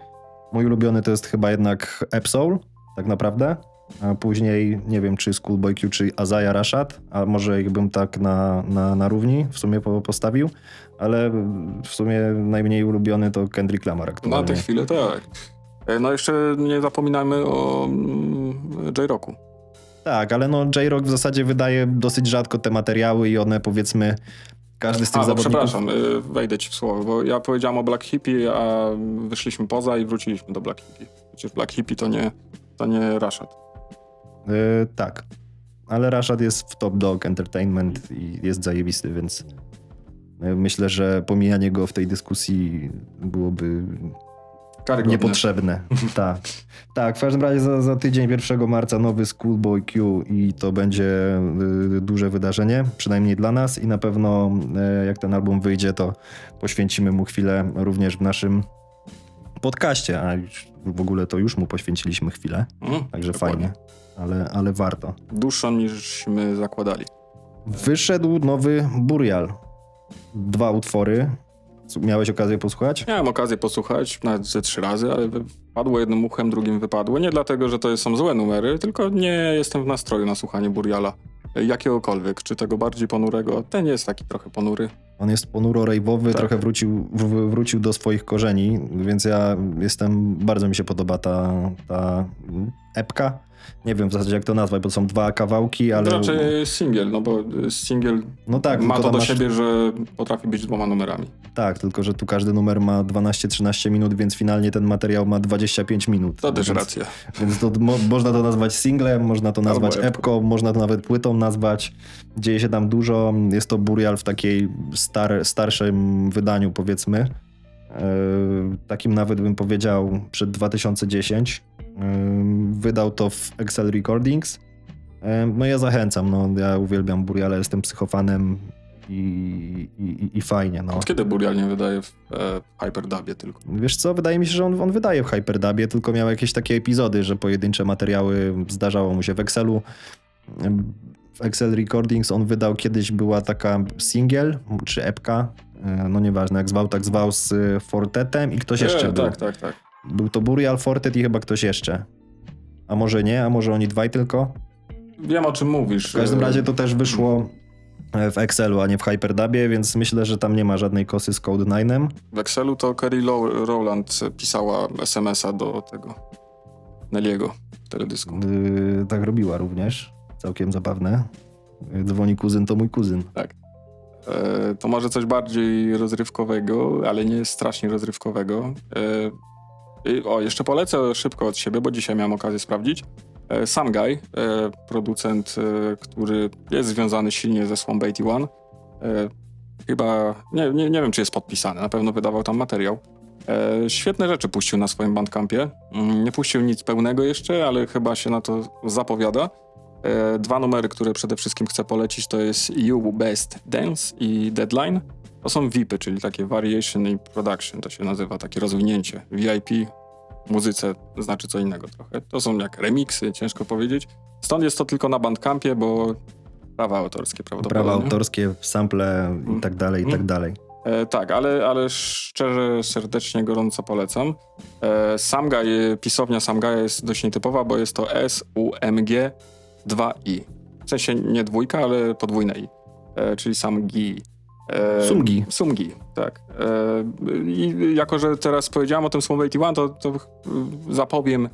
Mój ulubiony to jest chyba jednak Epsoul, tak naprawdę. A później nie wiem, czy Schoolboy Q, czy Azaya Rashad, a może ich bym tak na, na, na równi w sumie po- postawił, ale w sumie najmniej ulubiony to Kendrick Lamar Na aktualnie. tę chwilę tak. E, No jeszcze nie zapominajmy o mm, J-Rocku. Tak, ale no J-Rock w zasadzie wydaje dosyć rzadko te materiały i one powiedzmy, każdy z tych A, no, zawodników... przepraszam, y, wejdę ci w słowo, bo ja powiedziałem o Black Hippie, a wyszliśmy poza i wróciliśmy do Black Hippie. Przecież Black Hippie to nie, to nie Rashad. Yy, tak. Ale Rashad jest w Top Dog Entertainment i jest zajebisty, więc yy, myślę, że pomijanie go w tej dyskusji byłoby Karygodne. niepotrzebne. tak. Tak, w każdym razie za, za tydzień 1 marca nowy Schoolboy Q i to będzie yy, duże wydarzenie, przynajmniej dla nas i na pewno yy, jak ten album wyjdzie, to poświęcimy mu chwilę również w naszym podcaście, a w ogóle to już mu poświęciliśmy chwilę. Mhm, Także dokładnie. fajnie, ale, ale warto. Dłuższą niżśmy zakładali. Wyszedł nowy Burial. Dwa utwory. Miałeś okazję posłuchać? Miałem okazję posłuchać nawet ze trzy razy, ale wypadło jednym uchem, drugim wypadło. Nie dlatego, że to są złe numery, tylko nie jestem w nastroju na słuchanie Buriala. Jakiegokolwiek, czy tego bardziej ponurego. Ten jest taki trochę ponury. On jest ponuro rejwowy, Tak. trochę wrócił, w, wrócił do swoich korzeni, więc ja jestem, bardzo mi się podoba ta, ta epka. Nie wiem w zasadzie jak to nazwać, bo są dwa kawałki, ale... To raczej singiel, no bo singiel no tak, ma to do masz- siebie, że potrafi być dwoma numerami. Tak, tylko że tu każdy numer ma 12-13 minut, więc finalnie ten materiał ma 25 minut. To też więc, racja. Więc to mo można to nazwać singlem, można to nazwać epką. epką, można to nawet płytą nazwać. Dzieje się tam dużo. Jest to Burial w takiej star starszym wydaniu, powiedzmy. Yy, takim nawet bym powiedział przed 2010. Wydał to w Excel Recordings. No ja zachęcam, no ja uwielbiam Buriala, jestem psychofanem i, i, i, fajnie, no. Od kiedy Burial nie wydaje w e, Hyperdubie tylko? Wiesz co, wydaje mi się, że on, on wydaje w Hyperdubie, tylko miał jakieś takie epizody, że pojedyncze materiały zdarzało mu się w Excelu. W Excel Recordings on wydał kiedyś, była taka singiel, czy epka, e, no nieważne, jak zwał, tak zwał z e, Fortetem i ktoś jeszcze e, był. Tak, tak, tak. Był to Burial, Fortet i chyba ktoś jeszcze. A może nie, a może oni dwaj tylko? Wiem o czym mówisz. W każdym E, razie to też wyszło e, w Excelu, a nie w Hyperdubie, więc myślę, że tam nie ma żadnej kosy z Code9. W Excelu to Kerry Rowland pisała SMS-a do tego Nelliego w teledysku. Yy, tak robiła również. Całkiem zabawne. Yy, Dzwoni kuzyn, to mój kuzyn. E, to może coś bardziej rozrywkowego, ale nie strasznie rozrywkowego. E, o, jeszcze polecę szybko od siebie, bo dzisiaj miałem okazję sprawdzić. E, Sam Guy, e, producent, e, który jest związany silnie ze Swamp 81. E, chyba, nie, nie, nie wiem czy jest podpisany, na pewno wydawał tam materiał. Świetne rzeczy puścił na swoim bandcampie. Mm, Nie puścił nic pełnego jeszcze, ale chyba się na to zapowiada. Dwa numery, które przede wszystkim chcę polecić, to jest You Best Dance i Deadline. To są VIPy, czyli takie Variation i Production, to się nazywa, takie rozwinięcie. VIP w muzyce znaczy co innego trochę. To są jak remiksy, ciężko powiedzieć. Stąd jest to tylko na Bandcampie, bo prawa autorskie prawdopodobnie. Prawa autorskie, sample i tak dalej, i tak Mm. dalej. E, tak, ale, ale szczerze, serdecznie, gorąco polecam. E, Samga, pisownia Samgaja jest dość nietypowa, bo jest to S-U-M-G 2-I. W sensie nie dwójka, ale podwójne I. E, czyli Samgi. E, Sumgi. Sumgi, tak. E, I jako, że teraz powiedziałem o tym Swamp 81, to, to y, zapowiem,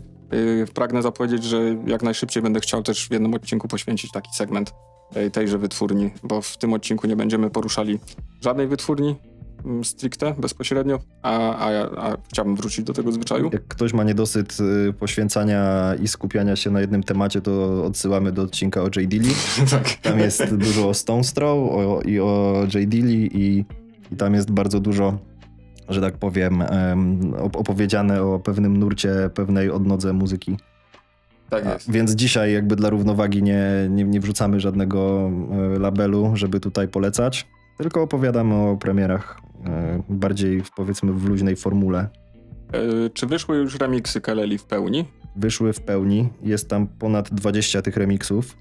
pragnę zapowiedzieć, że jak najszybciej będę chciał też w jednym odcinku poświęcić taki segment tej- tejże wytwórni, bo w tym odcinku nie będziemy poruszali żadnej wytwórni stricte, bezpośrednio, a, a, a chciałbym wrócić do tego zwyczaju. Jak ktoś ma niedosyt y, poświęcania i skupiania się na jednym temacie, to odsyłamy do odcinka o J. Dilly. tak. Tam jest dużo o Stone Throw o, i o J. Dilly i, i tam jest bardzo dużo, że tak powiem, em, op- opowiedziane o pewnym nurcie, pewnej odnodze muzyki. Tak A, jest. Więc dzisiaj jakby dla równowagi nie, nie, nie wrzucamy żadnego e, labelu, żeby tutaj polecać, tylko opowiadamy o premierach bardziej w, powiedzmy w luźnej formule. E, czy wyszły już remiksy Keleli w pełni? Wyszły w pełni, jest tam ponad 20 tych remiksów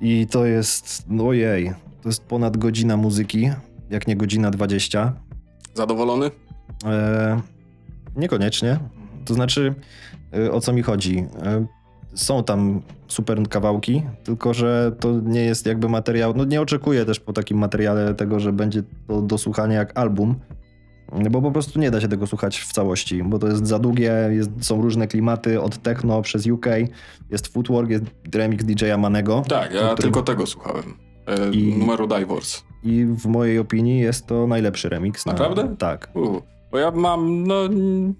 i to jest, no ojej, to jest ponad godzina muzyki, jak nie godzina 20. Zadowolony? E, niekoniecznie. To znaczy, e, o co mi chodzi? Są tam super kawałki, tylko że to nie jest jakby materiał. No nie oczekuję też po takim materiale tego, że będzie to do słuchania jak album. Bo po prostu nie da się tego słuchać w całości, bo to jest za długie, jest, są różne klimaty od techno przez UK, jest footwork, jest remix DJ-a Manego. Tak, ja którym- tylko tego słuchałem. E, I- Numeru Divors. I w mojej opinii jest to najlepszy remix. Na, Naprawdę? Tak. U, bo ja mam, no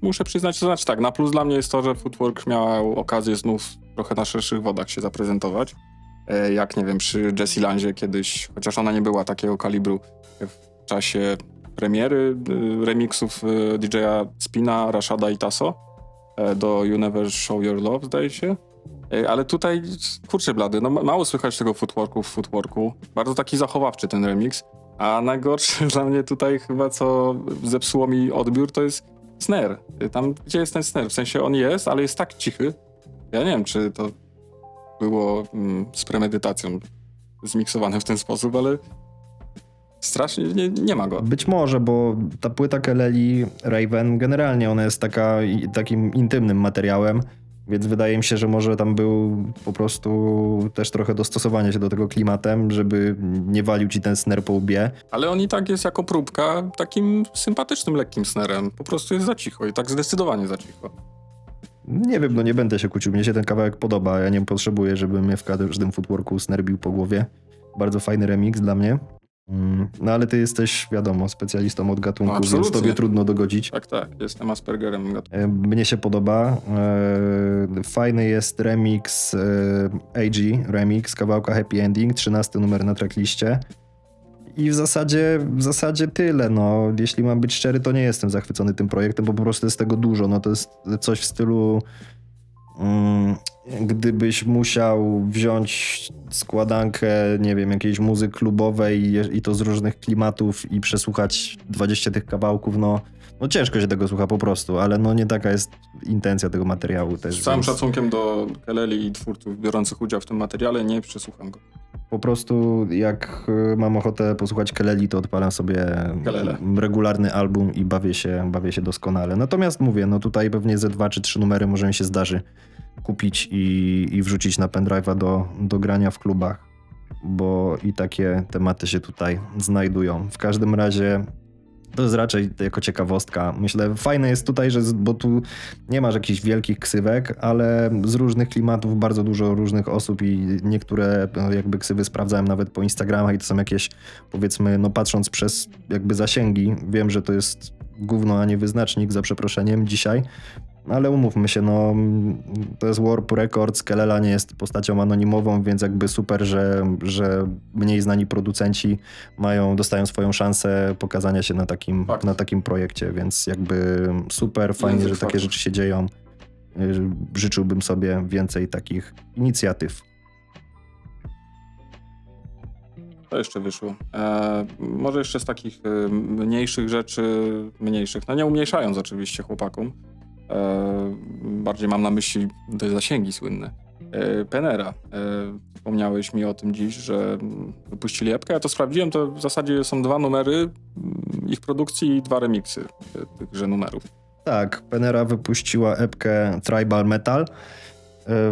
muszę przyznać, to znaczy tak, na plus dla mnie jest to, że Footwork miał okazję znów trochę na szerszych wodach się zaprezentować. E, jak, nie wiem, przy Jessie Lanzie kiedyś, chociaż ona nie była takiego kalibru w czasie premiery y, remiksów y, DJ-a Spina, Rashada i Taso e, do You Never Show Your Love, zdaje się. E, Ale tutaj, kurczę blady, no ma- mało słychać tego footworku w footworku. Bardzo taki zachowawczy ten remix. A najgorsze dla mnie tutaj chyba, co zepsuło mi odbiór, to jest snare. Tam, gdzie jest ten snare? W sensie on jest, ale jest tak cichy. Ja nie wiem, czy to było mm, z premedytacją zmiksowane w ten sposób, ale strasznie nie, nie ma go. Być może, bo ta płyta Keleli Raven generalnie ona jest taka, takim intymnym materiałem, Więc wydaje mi się, że może tam był po prostu też trochę dostosowanie się do tego klimatem, żeby nie walił ci ten snare po łbie. Ale on i tak jest jako próbka takim sympatycznym, lekkim snerem. Po prostu jest za cicho i tak zdecydowanie za cicho. Nie wiem, no nie będę się kłócił. Mnie się ten kawałek podoba. Ja nie potrzebuję, żeby mnie w każdym footworku snare bił po głowie. Bardzo fajny remix dla mnie. Mm, No ale ty jesteś, wiadomo, specjalistą od gatunku, No, więc tobie trudno dogodzić. Tak, tak, jestem Aspergerem. E, Mnie się podoba. E, Fajny jest remix e, AG, remix kawałka Happy Ending, 13 numer na trackliście. I w zasadzie, w zasadzie tyle. No. Jeśli mam być szczery, to nie jestem zachwycony tym projektem, bo po prostu jest tego dużo. No, to jest coś w stylu. Mm, gdybyś musiał wziąć składankę, nie wiem, jakiejś muzyki klubowej i, to z różnych klimatów i przesłuchać 20 tych kawałków, no, no ciężko się tego słucha po prostu, ale no nie taka jest intencja tego materiału też. Z całym więc szacunkiem do Keleli i twórców biorących udział w tym materiale, nie przesłucham go. Po prostu jak y, mam ochotę posłuchać Keleli, to odpalam sobie Kelele. regularny album i bawię się, bawię się doskonale. Natomiast mówię, no tutaj pewnie ze dwa czy trzy numery może mi się zdarzy kupić i, i wrzucić na pendrive'a do, do grania w klubach, bo i takie tematy się tutaj znajdują. W każdym razie to jest raczej jako ciekawostka. Myślę, fajne jest tutaj, że bo tu nie masz jakichś wielkich ksywek, ale z różnych klimatów bardzo dużo różnych osób i niektóre e, jakby ksywy sprawdzałem nawet po Instagramach i to są jakieś powiedzmy, no patrząc przez jakby zasięgi, wiem, że to jest gówno, a nie wyznacznik za przeproszeniem dzisiaj, ale umówmy się, no to jest Warp Records, Kelela nie jest postacią anonimową, więc jakby super, że, że mniej znani producenci mają, dostają swoją szansę pokazania się na takim, Fakt. na takim projekcie, więc jakby super, fajnie, Język że takie rzeczy się dzieją. Y, Życzyłbym sobie więcej takich inicjatyw. To jeszcze wyszło. E, może jeszcze z takich e, mniejszych rzeczy, mniejszych, no nie umniejszając oczywiście chłopakom, bardziej mam na myśli te zasięgi słynne. E, Penera. E, wspomniałeś mi o tym dziś, że wypuścili epkę. Ja to sprawdziłem, to w zasadzie są dwa numery ich produkcji i dwa remiksy e, tychże numerów. Tak, Penera wypuściła epkę Tribal Metal e,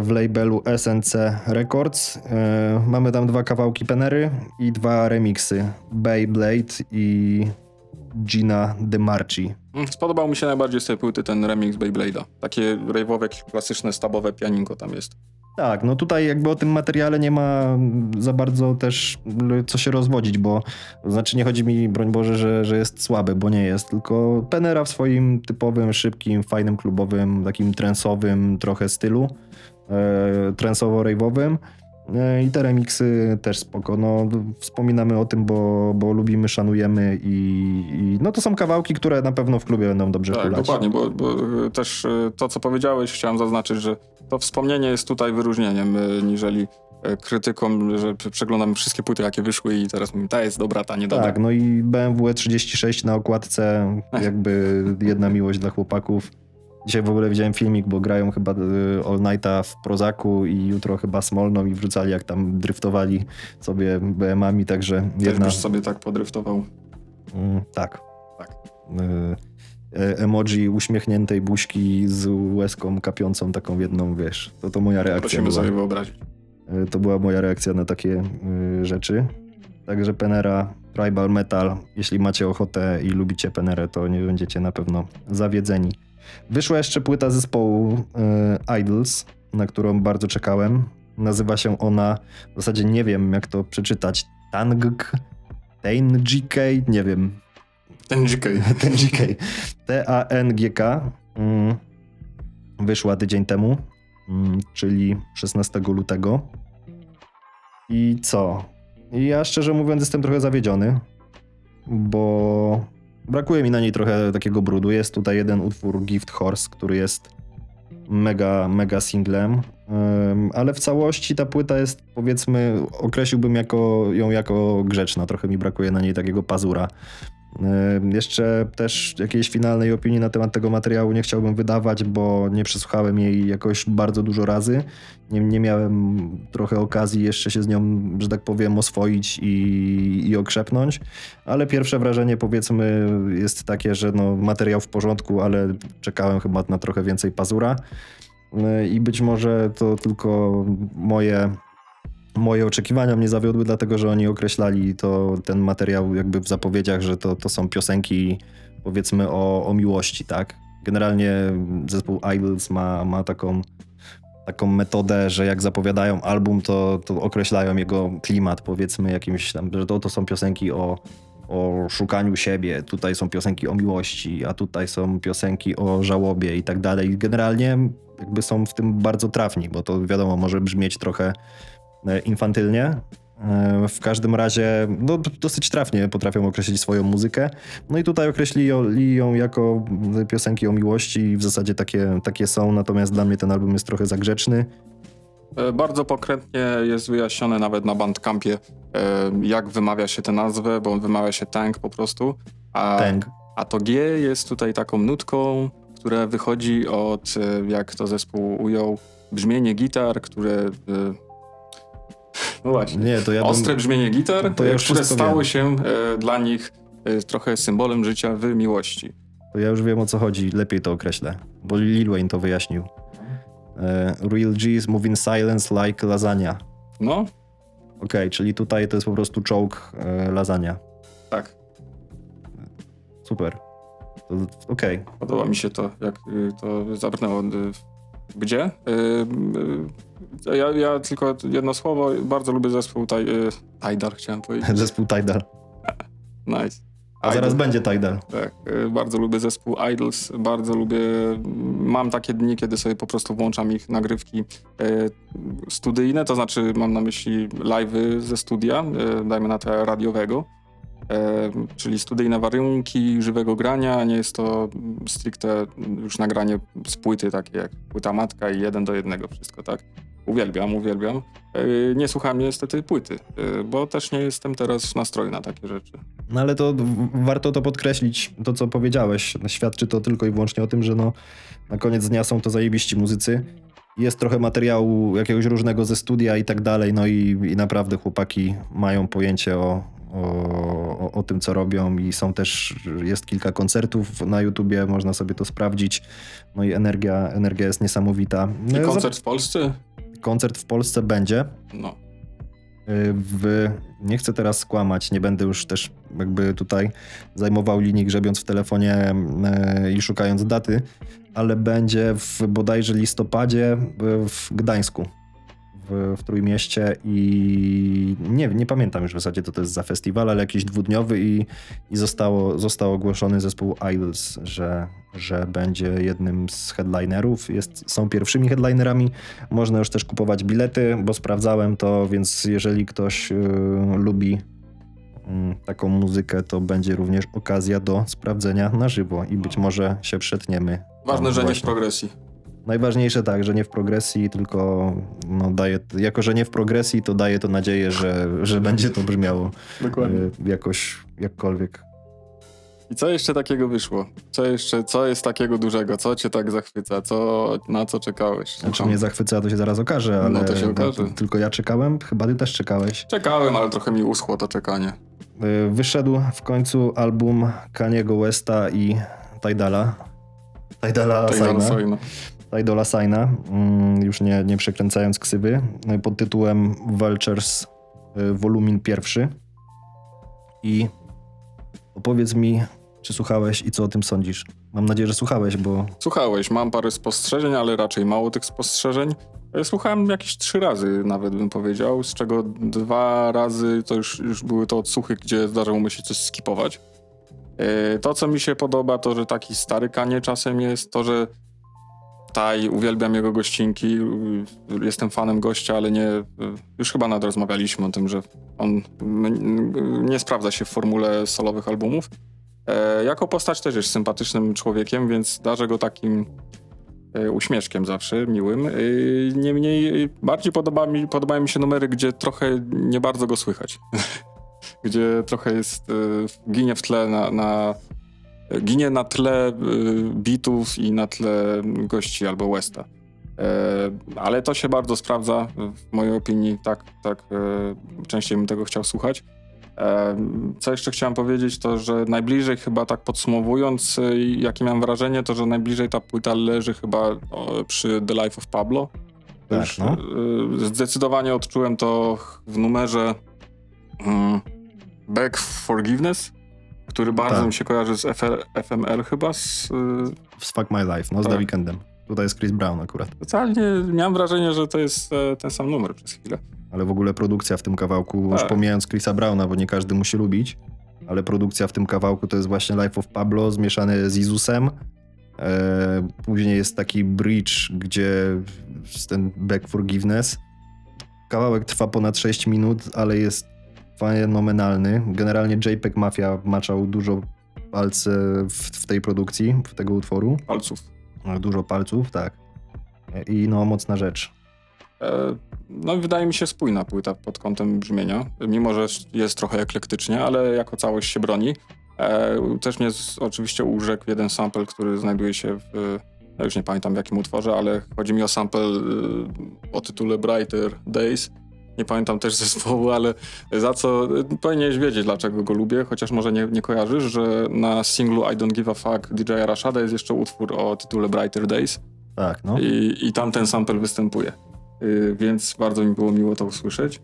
w labelu SNC Records. E, Mamy tam dwa kawałki Penery i dwa remiksy. Beyblade i Gina DeMarchi. Mm, Spodobał mi się najbardziej z tej płyty ten remix Beyblade'a. Takie rave'owe, jakieś klasyczne, stabowe pianinko tam jest. Tak, no tutaj jakby o tym materiale nie ma za bardzo też l- co się rozwodzić, bo znaczy nie chodzi mi, broń Boże, że, że jest słaby, bo nie jest, tylko Penera w swoim typowym, szybkim, fajnym, klubowym, takim trensowym trochę stylu, e, trensowo-rave'owym e, i te remiksy też spoko, no wspominamy o tym, bo, bo lubimy, szanujemy i, i no to są kawałki, które na pewno w klubie będą dobrze Tak, hulać. dokładnie, bo, bo y, też y, to, co powiedziałeś, chciałem zaznaczyć, że to wspomnienie jest tutaj wyróżnieniem, niżeli krytyką, że prze- przeglądamy wszystkie płyty, jakie wyszły i teraz mówimy, ta jest dobra, ta nie dobra. Tak, no i BMW 36 na okładce, jakby jedna miłość dla chłopaków. Dzisiaj w ogóle widziałem filmik, bo grają chyba y, All Nighta w Prozaku i jutro chyba Smolną i wrzucali jak tam driftowali sobie BM-ami, także Też jedna... byś sobie tak podryftował. Mm, tak. Tak. Y, e- emoji uśmiechniętej buźki z łezką kapiącą taką jedną, wiesz. To to moja reakcja Prosimy była. sobie wyobrazić. Y, To była moja reakcja na takie y, rzeczy. Także Penera, Tribal Metal. Jeśli macie ochotę i lubicie Penerę, to nie będziecie na pewno zawiedzeni. Wyszła jeszcze płyta zespołu y, Idols, na którą bardzo czekałem. Nazywa się ona, w zasadzie nie wiem jak to przeczytać, Tangk, Tangk, nie wiem, Ten GK. Tangk, T-A-N-G-K. Mm. Wyszła tydzień temu, mm, czyli 16 lutego. I co? I ja szczerze mówiąc jestem trochę zawiedziony, bo brakuje mi na niej trochę takiego brudu. Jest tutaj jeden utwór Gift Horse, który jest mega, mega singlem, ale w całości ta płyta jest, powiedzmy, określiłbym jako, ją jako grzeczna. Trochę mi brakuje na niej takiego pazura. Jeszcze też jakiejś finalnej opinii na temat tego materiału nie chciałbym wydawać, bo nie przesłuchałem jej jakoś bardzo dużo razy. Nie, nie miałem trochę okazji jeszcze się z nią, że tak powiem, oswoić i, i okrzepnąć, ale pierwsze wrażenie powiedzmy jest takie, że no, materiał w porządku, ale czekałem chyba na trochę więcej pazura. y, i być może to tylko moje, moje oczekiwania mnie zawiodły, dlatego że oni określali to, ten materiał jakby w zapowiedziach, że to, to są piosenki powiedzmy o, o miłości, tak? Generalnie zespół Idols ma, ma taką, taką metodę, że jak zapowiadają album, to, to określają jego klimat, powiedzmy jakimś tam, że to, to są piosenki o, o szukaniu siebie, tutaj są piosenki o miłości, a tutaj są piosenki o żałobie i tak dalej. Generalnie jakby są w tym bardzo trafni, bo to wiadomo, może brzmieć trochę infantylnie. E, W każdym razie no, dosyć trafnie potrafią określić swoją muzykę. No i tutaj określili ją jako piosenki o miłości i w zasadzie takie, takie są, natomiast dla mnie ten album jest trochę zagrzeczny. E, Bardzo pokrętnie jest wyjaśnione nawet na Bandcampie, e, jak wymawia się tę nazwę, bo wymawia się tank po prostu. A, a to G jest tutaj taką nutką, która wychodzi od, e, jak to zespół ujął, brzmienie gitar, które... No właśnie. Nie, to ja bym... Ostre brzmienie gitar, To ja już które stało wiem. się e, dla nich e, trochę symbolem życia w miłości. To ja już wiem o co chodzi, lepiej to określę, bo Lil Wayne to wyjaśnił. E, Real G's move in silence like lasagna. No, Okej, czyli tutaj to jest po prostu czołg e, lasagna. tak. Super. Okej. Podoba mi się to, jak y, to zabrnęło. Y, Gdzie? Ja, ja tylko jedno słowo. Bardzo lubię zespół Taj, y, Tidal, chciałem powiedzieć. Zespół Tidal. Nice. A zaraz Idol. będzie Tidal. Tak, y, bardzo lubię zespół Idols, bardzo lubię, mam takie dni, kiedy sobie po prostu włączam ich nagrywki y, studyjne, to znaczy mam na myśli live'y ze studia, y, dajmy na to radiowego, czyli studyjne warunki żywego grania, nie jest to stricte już nagranie z płyty, takie jak płyta matka i jeden do jednego wszystko, tak? Uwielbiam, uwielbiam. Y, Nie słucham niestety płyty, y, bo też nie jestem teraz w nastroju na takie rzeczy. No ale to warto to podkreślić, to co powiedziałeś. Świadczy to tylko i wyłącznie o tym, że no, na koniec dnia są to zajebiści muzycy. Jest trochę materiału jakiegoś różnego ze studia i tak dalej, no i, i naprawdę chłopaki mają pojęcie o, o, o, tym, co robią i są też, jest kilka koncertów na YouTubie, można sobie to sprawdzić. No i energia, energia jest niesamowita. I No, koncert w Polsce? Koncert w Polsce będzie. No. w, nie chcę teraz skłamać, nie będę już też jakby tutaj zajmował linii grzebiąc w telefonie e, i szukając daty, ale będzie w bodajże listopadzie w- w Gdańsku, w, w Trójmieście i nie, nie pamiętam już w zasadzie co to jest za festiwal, ale jakiś dwudniowy i, i zostało, został ogłoszony zespół Idols, że, że będzie jednym z headlinerów. Jest, są pierwszymi headlinerami, można już też kupować bilety, bo sprawdzałem to, więc jeżeli ktoś y, lubi mm, taką muzykę, to będzie również okazja do sprawdzenia na żywo i być może się przetniemy. Ważne, że nie w właśnie. progresji. Najważniejsze tak, że nie w progresji, tylko no, daje, jako że nie w progresji, to daje to nadzieję, że, że będzie to brzmiało y, jakoś, jakkolwiek. I co jeszcze takiego wyszło? Co jeszcze, co jest takiego dużego? Co cię tak zachwyca? Co, na co czekałeś? Znaczy mnie zachwyca, to się zaraz okaże, ale No to się okaże. no, tylko ja czekałem, chyba ty też czekałeś. Czekałem, ale trochę mi uschło to czekanie. Y, Wyszedł w końcu album Kaniego Westa i Tidala. Tidala Tak Tidala Signa, mm, już nie, nie przekręcając ksywy, y, pod tytułem Vultures y, Wolumin pierwszy. I opowiedz mi, czy słuchałeś i co o tym sądzisz? Mam nadzieję, że słuchałeś, bo Słuchałeś, mam parę spostrzeżeń, ale raczej mało tych spostrzeżeń. E, Słuchałem jakieś trzy razy nawet bym powiedział, z czego dwa razy to już, już były to odsłuchy, gdzie zdarzało mi się coś skipować. E, To, co mi się podoba, to, że taki stary kanie czasem jest, to, że Taj, uwielbiam jego gościnki, jestem fanem gościa, ale nie, już chyba nawet rozmawialiśmy o tym, że on nie sprawdza się w formule solowych albumów. E, jako postać też jest sympatycznym człowiekiem, więc darzę go takim e, uśmieszkiem zawsze, miłym. E, niemniej bardziej podoba mi, podobają mi się numery, gdzie trochę nie bardzo go słychać. gdzie trochę jest, e, ginie w tle na, na ginie na tle e, bitów i na tle gości albo Westa. E, ale to się bardzo sprawdza, w mojej opinii, tak, tak e, częściej bym tego chciał słuchać. Em, Co jeszcze chciałem powiedzieć, to że najbliżej chyba tak podsumowując, y, jakie miałem wrażenie, to że najbliżej ta płyta leży chyba przy The Life of Pablo. Tak, Już, no. y, Zdecydowanie odczułem to w numerze mm, Back Forgiveness, który bardzo Tak. mi się kojarzy z FR, FMR chyba. Z, y, Z Fuck My Life, no z Tak. The Weekendem. Tutaj jest Chris Brown akurat. Totalnie miałem wrażenie, że to jest e, ten sam numer przez chwilę. Ale w ogóle produkcja w tym kawałku, już Tak. pomijając Chrisa Browna, bo nie każdy musi lubić, ale produkcja w tym kawałku to jest właśnie Life of Pablo zmieszany z Izusem. E, później jest taki bridge, gdzie jest ten Back Forgiveness. Kawałek trwa ponad 6 minut, ale jest fenomenalny. Generalnie JPEG Mafia maczał dużo palce w, w tej produkcji, w tego utworu. Palców. Dużo palców, tak. I no, mocna rzecz. E, No i wydaje mi się spójna płyta pod kątem brzmienia, mimo że jest trochę eklektycznie, ale jako całość się broni. E, Też mnie z, oczywiście urzekł jeden sample, który znajduje się w, ja już nie pamiętam w jakim utworze, ale chodzi mi o sample y, o tytule Brighter Days. Nie pamiętam też zespołu, ale za co y, powinieneś wiedzieć, dlaczego go lubię, chociaż może nie, nie kojarzysz, że na singlu I Don't Give a Fuck DJ Rashada jest jeszcze utwór o tytule Brighter Days. Tak, no. I, I tam ten sample występuje. Y, więc bardzo mi było miło to usłyszeć.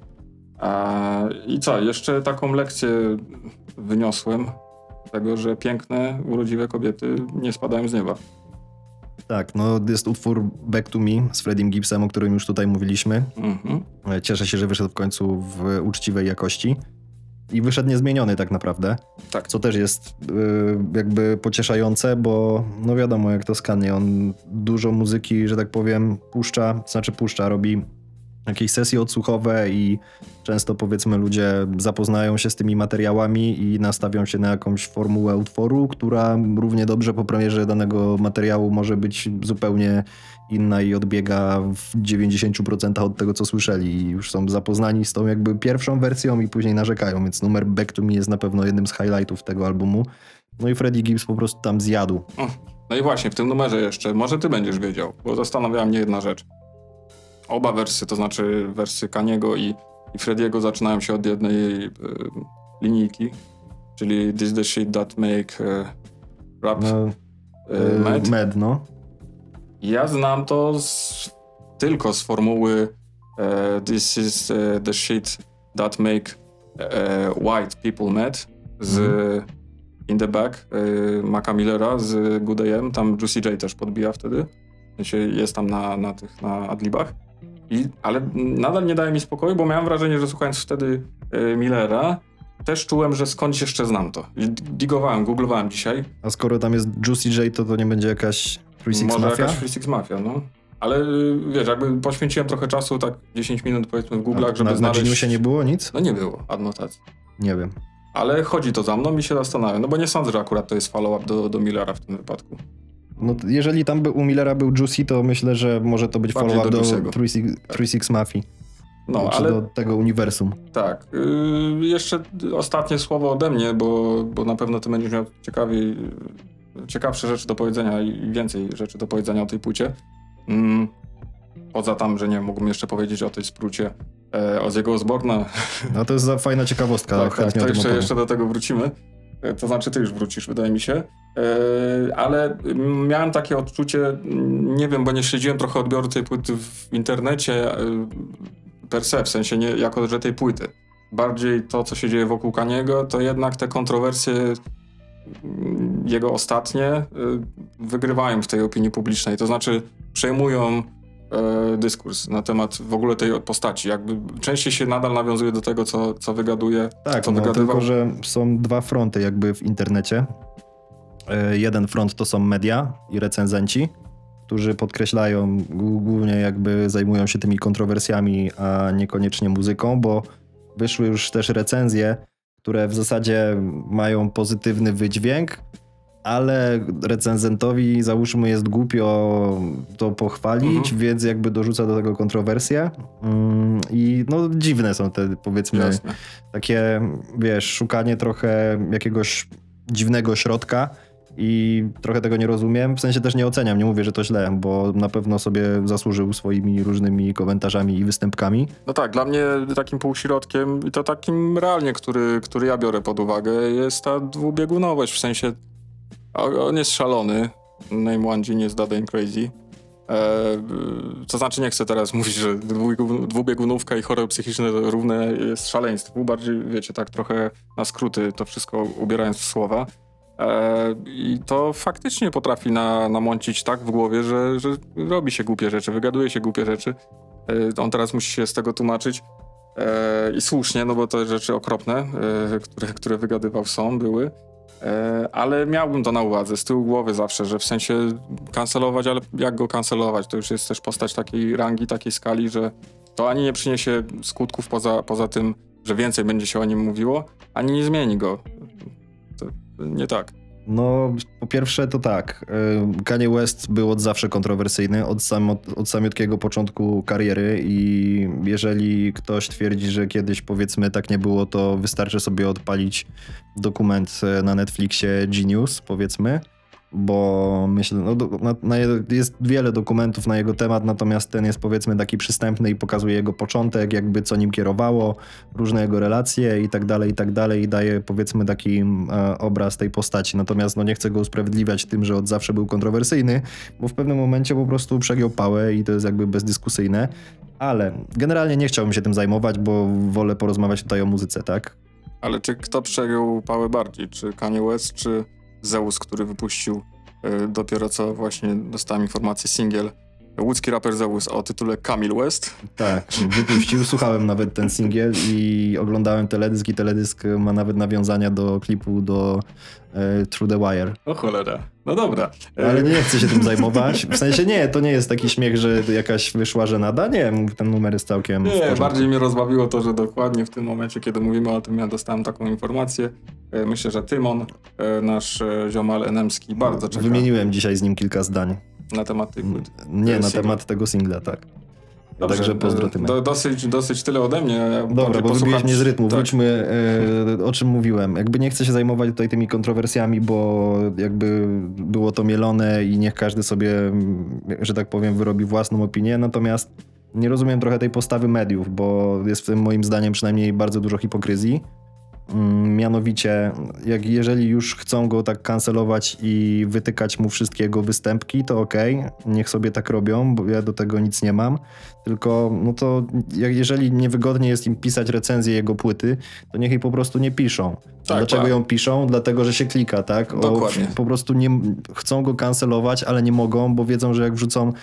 A, I co, jeszcze taką lekcję wyniosłem tego, że piękne, urodziwe kobiety nie spadają z nieba. Tak, no jest utwór Back to Me z Freddiem Gibbsem, o którym już tutaj mówiliśmy. Mhm. E, Cieszę się, że wyszedł w końcu w uczciwej jakości. I wyszedł niezmieniony tak naprawdę, Tak. co też jest y, jakby pocieszające, bo no wiadomo jak to skanie, on dużo muzyki, że tak powiem, puszcza, znaczy puszcza, robi jakieś sesje odsłuchowe i często powiedzmy ludzie zapoznają się z tymi materiałami i nastawią się na jakąś formułę utworu, która równie dobrze po premierze danego materiału może być zupełnie inna i odbiega w 90% od tego, co słyszeli i już są zapoznani z tą jakby pierwszą wersją i później narzekają, więc numer Back to Me jest na pewno jednym z highlightów tego albumu. No i Freddie Gibbs po prostu tam zjadł. No i właśnie, w tym numerze jeszcze, może ty będziesz wiedział, bo zastanawiała mnie jedna rzecz. Oba wersy, to znaczy wersy Kaniego i, i Frediego zaczynają się od jednej y, linijki, czyli This the shit that make y, rap No, y, med, no. Ja znam to z, tylko z formuły This is the shit that make white people mad z In the Back Maca Millera z Good AM. Tam Juicy J też podbija wtedy. Jest tam na, na tych, na adlibach. I, ale nadal nie daje mi spokoju, bo miałem wrażenie, że słuchając wtedy e, Millera, też czułem, że skądś jeszcze znam to. Digowałem, googlowałem dzisiaj. A skoro tam jest Juicy J, to to nie będzie jakaś 36 Może Mafia? jakaś Free Six Mafia, no. Ale y, wiesz, jakby poświęciłem trochę czasu, tak 10 minut powiedzmy w Google'ach, żeby na, na znaleźć... Geniusie nie było nic? No nie było adnotacji. Nie wiem. Ale chodzi to za mną i się zastanawiam, no bo nie sądzę, że akurat to jest follow-up do, do Millera w tym wypadku. No, jeżeli tam by, u Millera był Juicy, to myślę, że może to być Bardziej follow-up do do Juicy'ego. 36 Mafii. No, czy ale do tego uniwersum. tak. y, jeszcze ostatnie słowo ode mnie, bo, bo na pewno ty będziesz miał ciekawiej, ciekawsze rzeczy do powiedzenia i więcej rzeczy do powiedzenia o tej płycie. Mm, poza tam, że nie mógłbym jeszcze powiedzieć o tej sprócie e, Ozzy'ego Osborna, No to jest za fajna ciekawostka. Tak, tak, to jeszcze, jeszcze do tego wrócimy. E, To znaczy, ty już wrócisz, wydaje mi się. E, Ale miałem takie odczucie, mm, nie wiem, bo nie śledziłem trochę odbioru tej płyty w internecie e, per se, w sensie nie jako, że tej płyty. Bardziej to, co się dzieje wokół Kaniego, to jednak te kontrowersje mm, jego ostatnie wygrywają w tej opinii publicznej. To znaczy, przejmują dyskurs na temat w ogóle tej postaci. Jakby częściej się nadal nawiązuje do tego, co, co wygaduje, Tak, co no, wygadywał. tylko że są dwa fronty jakby w internecie. E, Jeden front to są media i recenzenci, którzy podkreślają, gł- głównie jakby zajmują się tymi kontrowersjami, a niekoniecznie muzyką, bo wyszły już też recenzje, które w zasadzie mają pozytywny wydźwięk, ale recenzentowi załóżmy jest głupio to pochwalić, Mhm. więc jakby dorzuca do tego kontrowersje. Mm, I no dziwne są te powiedzmy Jasne. takie, wiesz, szukanie trochę jakiegoś dziwnego środka i trochę tego nie rozumiem. W sensie też nie oceniam, nie mówię, że to źle, bo na pewno sobie zasłużył swoimi różnymi komentarzami i występkami. No tak, dla mnie takim półśrodkiem i to takim realnie, który, który ja biorę pod uwagę, jest ta dwubiegunowość, w sensie on jest szalony, name genius, that ain't crazy. E, to znaczy nie chcę teraz mówić, że dwubiegun- dwubiegunówka i choroby psychiczne równe jest szaleństwu, bardziej wiecie, tak trochę na skróty to wszystko ubierając w słowa. E, I to faktycznie potrafi na, namącić tak w głowie, że, że robi się głupie rzeczy, wygaduje się głupie rzeczy. E, on teraz musi się z tego tłumaczyć. E, I słusznie, no bo to rzeczy okropne, e, które, które wygadywał są, były. E, ale miałbym to na uwadze, z tyłu głowy zawsze, że w sensie kancelować, ale jak go kancelować? To już jest też postać takiej rangi, takiej skali, że to ani nie przyniesie skutków poza, poza tym, że więcej będzie się o nim mówiło, ani nie zmieni go. To nie tak. No, po pierwsze to tak. y, Kanye West był od zawsze kontrowersyjny, od, sam, od, od samiutkiego początku kariery i jeżeli ktoś twierdzi, że kiedyś powiedzmy tak nie było, to wystarczy sobie odpalić dokument e, na Netflixie Genius, powiedzmy, bo myślę, no, na, na, jest wiele dokumentów na jego temat, natomiast ten jest powiedzmy taki przystępny i pokazuje jego początek, jakby co nim kierowało, różne jego relacje i tak dalej, i tak dalej i daje powiedzmy taki e, obraz tej postaci. Natomiast no nie chcę go usprawiedliwiać tym, że od zawsze był kontrowersyjny, bo w pewnym momencie po prostu przegiął pałę i to jest jakby bezdyskusyjne. Ale generalnie nie chciałbym się tym zajmować, bo wolę porozmawiać tutaj o muzyce, tak? Ale czy kto przejął pałę bardziej? Czy Kanye West, czy Zeus, który wypuścił e, dopiero co właśnie dostałem informację singiel łódzki raper Zeus o tytule Kamil West. Tak, wypuścił, słuchałem nawet ten singiel i oglądałem teledysk i teledysk ma nawet nawiązania do klipu do e, Through the Wire. O cholera. No dobra. E, Ale nie chcę się tym zajmować. W sensie nie, to nie jest taki śmiech, że jakaś wyszła żenada. Nie, ten numer jest całkiem Nie, bardziej mnie rozbawiło to, że dokładnie w tym momencie, kiedy mówimy o tym, ja dostałem taką informację. E, Myślę, że Tymon, e, nasz e, ziomal enemski, bardzo czeka Wymieniłem dzisiaj z nim kilka zdań. Na temat. Nie, na temat tego singla, tak. Dobrze, Także pozdro e, Tymek. do, dosyć, dosyć tyle ode mnie. Ja Dobra, bo wybiłeś mnie z rytmu. Tak. Wróćmy, e, o czym mówiłem. Jakby nie chcę się zajmować tutaj tymi kontrowersjami, bo jakby było to mielone i niech każdy sobie, że tak powiem, wyrobi własną opinię. Natomiast nie rozumiem trochę tej postawy mediów, bo jest w tym moim zdaniem przynajmniej bardzo dużo hipokryzji. Mm, Mianowicie, jak jeżeli już chcą go tak kancelować i wytykać mu wszystkie jego występki, to okej, niech sobie tak robią, bo ja do tego nic nie mam. Tylko, no to jak, jeżeli niewygodnie jest im pisać recenzję jego płyty, to niech jej po prostu nie piszą. Tak, Dlaczego tak. ją piszą? Dlatego, że się klika, tak? O, Dokładnie. po prostu nie, chcą go kancelować, ale nie mogą, bo wiedzą, że jak wrzucą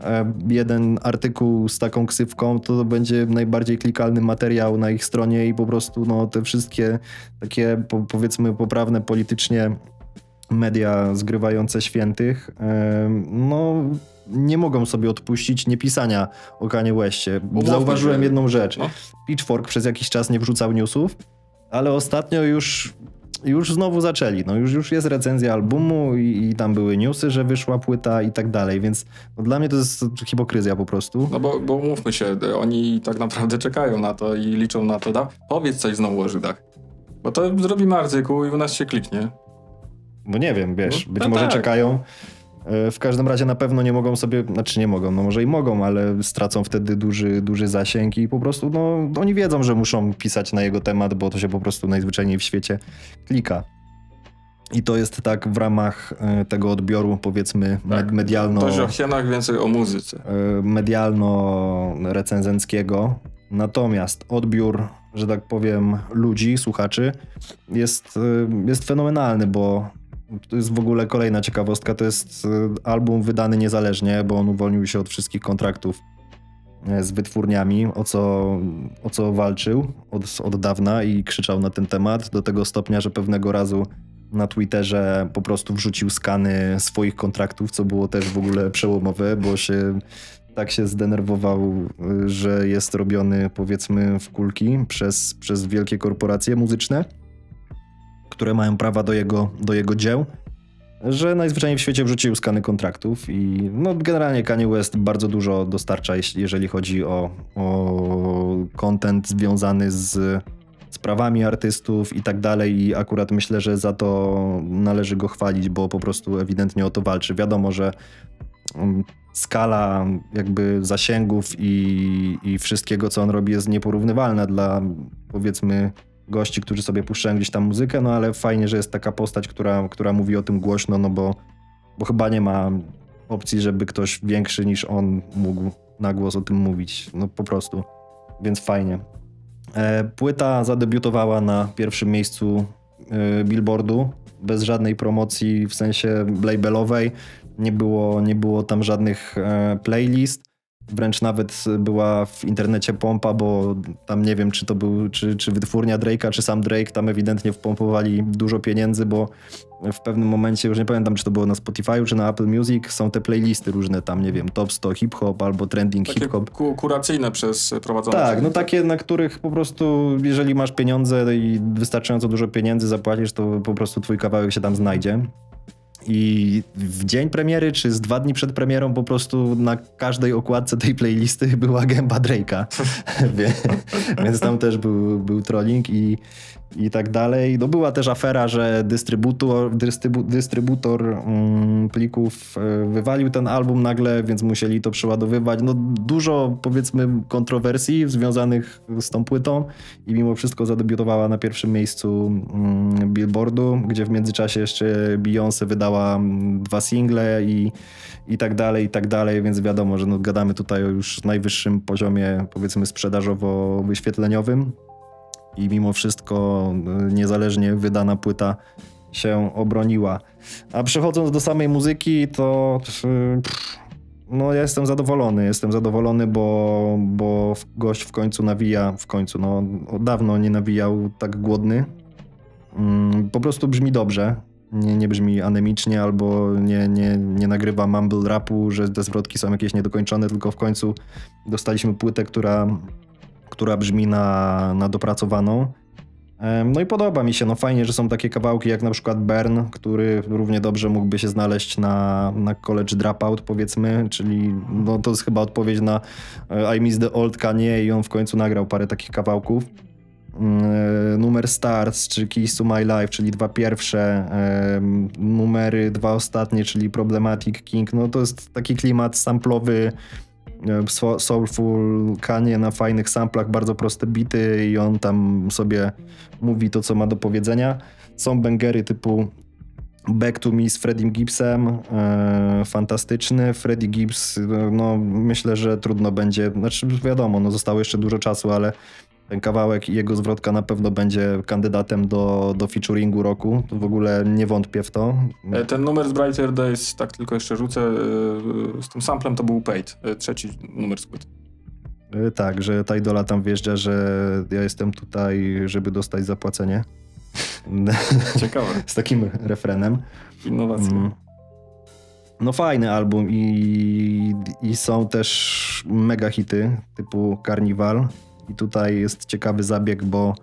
e, jeden artykuł z taką ksywką, to, to będzie najbardziej klikalny materiał na ich stronie i po prostu no, te wszystkie takie po, powiedzmy poprawne politycznie media zgrywające świętych, em, no nie mogą sobie odpuścić niepisania o Kanye Westie. Umówmy Zauważyłem jedną rzecz. No. Pitchfork przez jakiś czas nie wrzucał newsów, ale ostatnio już, już znowu zaczęli. No już, już jest recenzja albumu i, i tam były newsy, że wyszła płyta i tak dalej, więc no, dla mnie to jest hipokryzja po prostu. No bo, bo mówmy się, oni tak naprawdę czekają na to i liczą na to. Da, powiedz coś znowu o Żydach. Bo to zrobimy artykuł i u nas się kliknie. Bo nie wiem, wiesz, No, być no może tak. czekają. E, W każdym razie na pewno nie mogą sobie, znaczy nie mogą, no może i mogą, ale stracą wtedy duży, duży zasięg i po prostu, no oni wiedzą, że muszą pisać na jego temat, bo to się po prostu najzwyczajniej w świecie klika. I to jest tak w ramach e, tego odbioru, powiedzmy, Tak. med- medialno, Dość o hienach, więcej o muzyce. e, medialno-recenzenckiego. Natomiast odbiór, że tak powiem, ludzi, słuchaczy jest, jest fenomenalny, bo to jest w ogóle kolejna ciekawostka. To jest e, album wydany niezależnie, bo on uwolnił się od wszystkich kontraktów e, z wytwórniami, o co, o co walczył od, od dawna i krzyczał na ten temat, do tego stopnia, że pewnego razu na Twitterze po prostu wrzucił skany swoich kontraktów, co było też w ogóle przełomowe, bo się tak się zdenerwował, y, że jest robiony powiedzmy w kulki przez, przez wielkie korporacje muzyczne, które mają prawa do jego, do jego dzieł, że najzwyczajniej w świecie wrzucił skany kontraktów i no generalnie Kanye West bardzo dużo dostarcza, jeżeli chodzi o, o content związany z z prawami artystów i tak dalej i akurat myślę, że za to należy go chwalić, bo po prostu ewidentnie o to walczy. Wiadomo, że mm, skala jakby zasięgów i, i wszystkiego, co on robi jest nieporównywalna dla powiedzmy gości, którzy sobie puszczają gdzieś tam muzykę, no ale fajnie, że jest taka postać, która, która mówi o tym głośno, no bo, bo chyba nie ma opcji, żeby ktoś większy niż on mógł na głos o tym mówić. No po prostu. Więc fajnie. E, Płyta zadebiutowała na pierwszym miejscu e, Billboardu bez żadnej promocji w sensie labelowej. Nie było, nie było tam żadnych e, playlist. Wręcz nawet była w internecie pompa, bo tam nie wiem, czy to był, czy, czy wytwórnia Drake'a, czy sam Drake tam ewidentnie wpompowali dużo pieniędzy, bo w pewnym momencie, już nie pamiętam, czy to było na Spotify'u, czy na Apple Music, są te playlisty różne tam, nie wiem, top 100 hip-hop albo trending hip-hop. ku, kuracyjne przez prowadzone. Tak, no takie, na których po prostu, jeżeli masz pieniądze i wystarczająco dużo pieniędzy zapłacisz, to po prostu twój kawałek się tam znajdzie. I w dzień premiery, czy z dwa dni przed premierą, po prostu na każdej okładce tej playlisty była gęba Drake'a. Więc tam też był, był trolling i, i tak dalej. No była też afera, że dystrybutor, dystrybu, dystrybutor mm, plików e, wywalił ten album nagle, więc musieli to przeładowywać. No dużo powiedzmy kontrowersji związanych z tą płytą i mimo wszystko zadebiutowała na pierwszym miejscu mm, Billboardu, gdzie w międzyczasie jeszcze Beyoncé wydała mm, dwa single i, i tak dalej, i tak dalej, więc wiadomo, że no, gadamy tutaj o już najwyższym poziomie powiedzmy sprzedażowo-wyświetleniowym i mimo wszystko y, niezależnie wydana płyta się obroniła. A przechodząc do samej muzyki, to no ja jestem zadowolony, jestem zadowolony, bo, bo gość w końcu nawija, w końcu, no dawno nie nawijał tak głodny. Mm, Po prostu brzmi dobrze, nie, nie brzmi anemicznie albo nie, nie, nie nagrywa mumble rapu, że te zwrotki są jakieś niedokończone, tylko w końcu dostaliśmy płytę, która, która brzmi na, na dopracowaną. No i podoba mi się, no fajnie, że są takie kawałki jak na przykład Burn, który równie dobrze mógłby się znaleźć na, na College Dropout powiedzmy, czyli no to jest chyba odpowiedź na e, I Miss the Old Kanye i on w końcu nagrał parę takich kawałków. Mm, e, Numer Stars, czy Keys to My Life, czyli dwa pierwsze, numery dwa ostatnie, czyli Problematic King, no to jest taki klimat samplowy, soulful Kanye na fajnych samplach, bardzo proste bity i on tam sobie mówi to, co ma do powiedzenia. Są bangery typu Back to Me z Freddie Gibbsem, e, fantastyczny. Freddie Gibbs, e, no myślę, że trudno będzie, znaczy wiadomo, no zostało jeszcze dużo czasu, ale ten kawałek i jego zwrotka na pewno będzie kandydatem do, do featuringu roku. W ogóle nie wątpię w to. E, Ten numer z Brighter Days, tak tylko jeszcze rzucę, e, z tym samplem to był Paid, e, trzeci numer z płyty. Tak, że ta idola tam wjeżdża, że ja jestem tutaj, żeby dostać zapłacenie. Ciekawe, Z takim refrenem. innowacja. Mm. No fajny album i, i są też mega hity typu Carnival i tutaj jest ciekawy zabieg, bo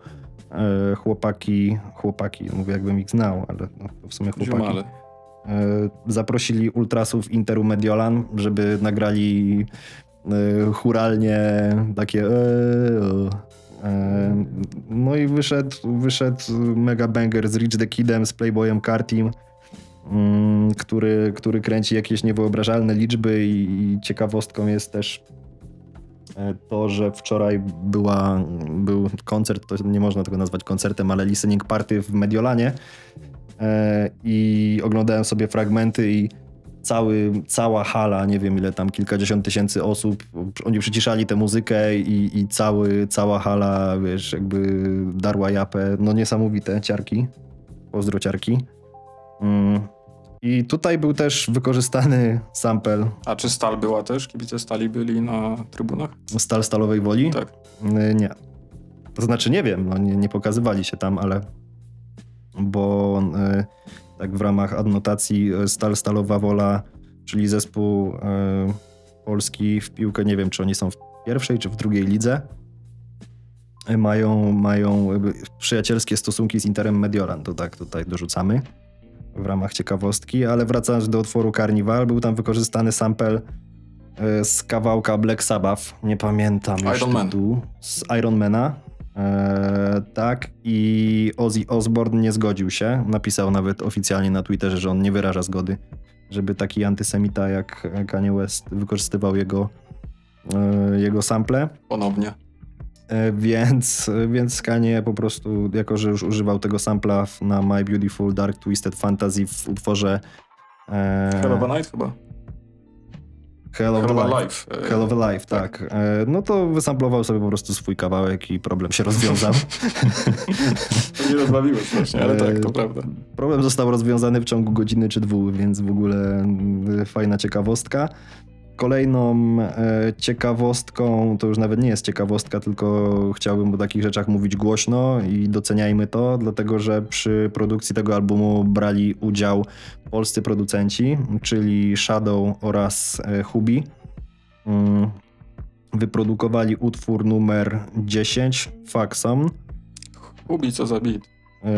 e, chłopaki, chłopaki, mówię jakbym ich znał, ale no, w sumie chłopaki, Ziomale. e, zaprosili ultrasów Interu Mediolan, żeby nagrali e, churalnie takie no i wyszedł, wyszedł mega banger z Rich the Kidem, z Playboyem Cartim, mm, który, który kręci jakieś niewyobrażalne liczby i, ciekawostką jest też to, że wczoraj była, był koncert, to nie można tego nazwać koncertem, ale listening party w Mediolanie e, i oglądałem sobie fragmenty i cały, cała hala, nie wiem ile tam, kilkadziesiąt tysięcy osób, oni przyciszali tę muzykę i, i cały, cała hala, wiesz, jakby darła japę. No niesamowite ciarki, pozdro ciarki. Mm. I tutaj był też wykorzystany sample A czy Stal była też? Kibice Stali byli na trybunach? Stal Stalowej Woli? Tak. Y, Nie. To znaczy nie wiem, no nie, nie pokazywali się tam, ale bo y, tak w ramach adnotacji y, Stal Stalowa Wola, czyli zespół polski w piłkę, nie wiem czy oni są w pierwszej czy w drugiej lidze, mają, mają przyjacielskie stosunki z Interem Mediolan, to tak tutaj dorzucamy w ramach ciekawostki, ale wracając do utworu Carnival, był tam wykorzystany sample y, z kawałka Black Sabbath, nie pamiętam Iron Man. tytułu, z Ironmana. E, tak, i Ozzy Osbourne nie zgodził się. Napisał nawet oficjalnie na Twitterze, że on nie wyraża zgody, żeby taki antysemita jak Kanye West wykorzystywał jego, e, jego sample. Ponownie. E, Więc, więc Kanye po prostu, jako że już używał tego sampla na My Beautiful Dark Twisted Fantasy w utworze e, Hell of a Night chyba. Hell of Hell of a Life. Life. e, Hell of a Life, tak. E, No to wysamplował sobie po prostu swój kawałek i problem się rozwiązał. To mnie rozbawiło strasznie, ale tak, to prawda. Problem został rozwiązany w ciągu godziny czy dwóch, więc w ogóle mm, fajna ciekawostka. Kolejną e, ciekawostką, to już nawet nie jest ciekawostka, tylko chciałbym o takich rzeczach mówić głośno i doceniajmy to, dlatego że przy produkcji tego albumu brali udział polscy producenci, czyli Shadow oraz e, Hubi. Mm, Wyprodukowali utwór numer 10, Faxon. Ubi co za beat. E,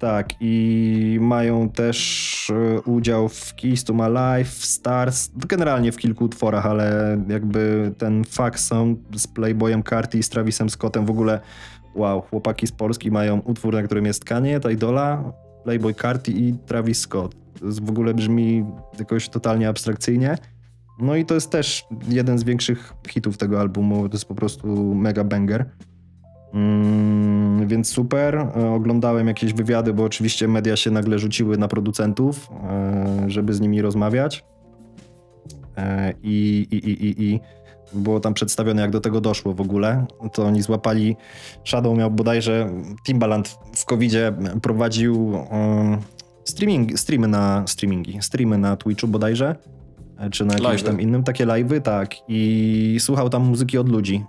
Tak, i mają też e, udział w Keys to My Life, w Stars, generalnie w kilku utworach, ale jakby ten Fax Sound z Playboyem Carti i z Travisem Scottem w ogóle, wow, chłopaki z Polski mają utwór, na którym jest Kanye, ta idola, Playboy Carti i Travis Scott. W ogóle brzmi jakoś totalnie abstrakcyjnie. No i to jest też jeden z większych hitów tego albumu, to jest po prostu mega banger. Mm, więc super. E, Oglądałem jakieś wywiady, bo oczywiście media się nagle rzuciły na producentów, e, żeby z nimi rozmawiać. E, I, i, i, i, i było tam przedstawione, jak do tego doszło w ogóle. To oni złapali. Shadow miał bodajże. Timbaland w covid prowadził streaming, streamy na streamingi, streamy na Twitchu bodajże. Czy na jakimś Live'y. tam innym, takie live'y, tak. I słuchał tam muzyki od ludzi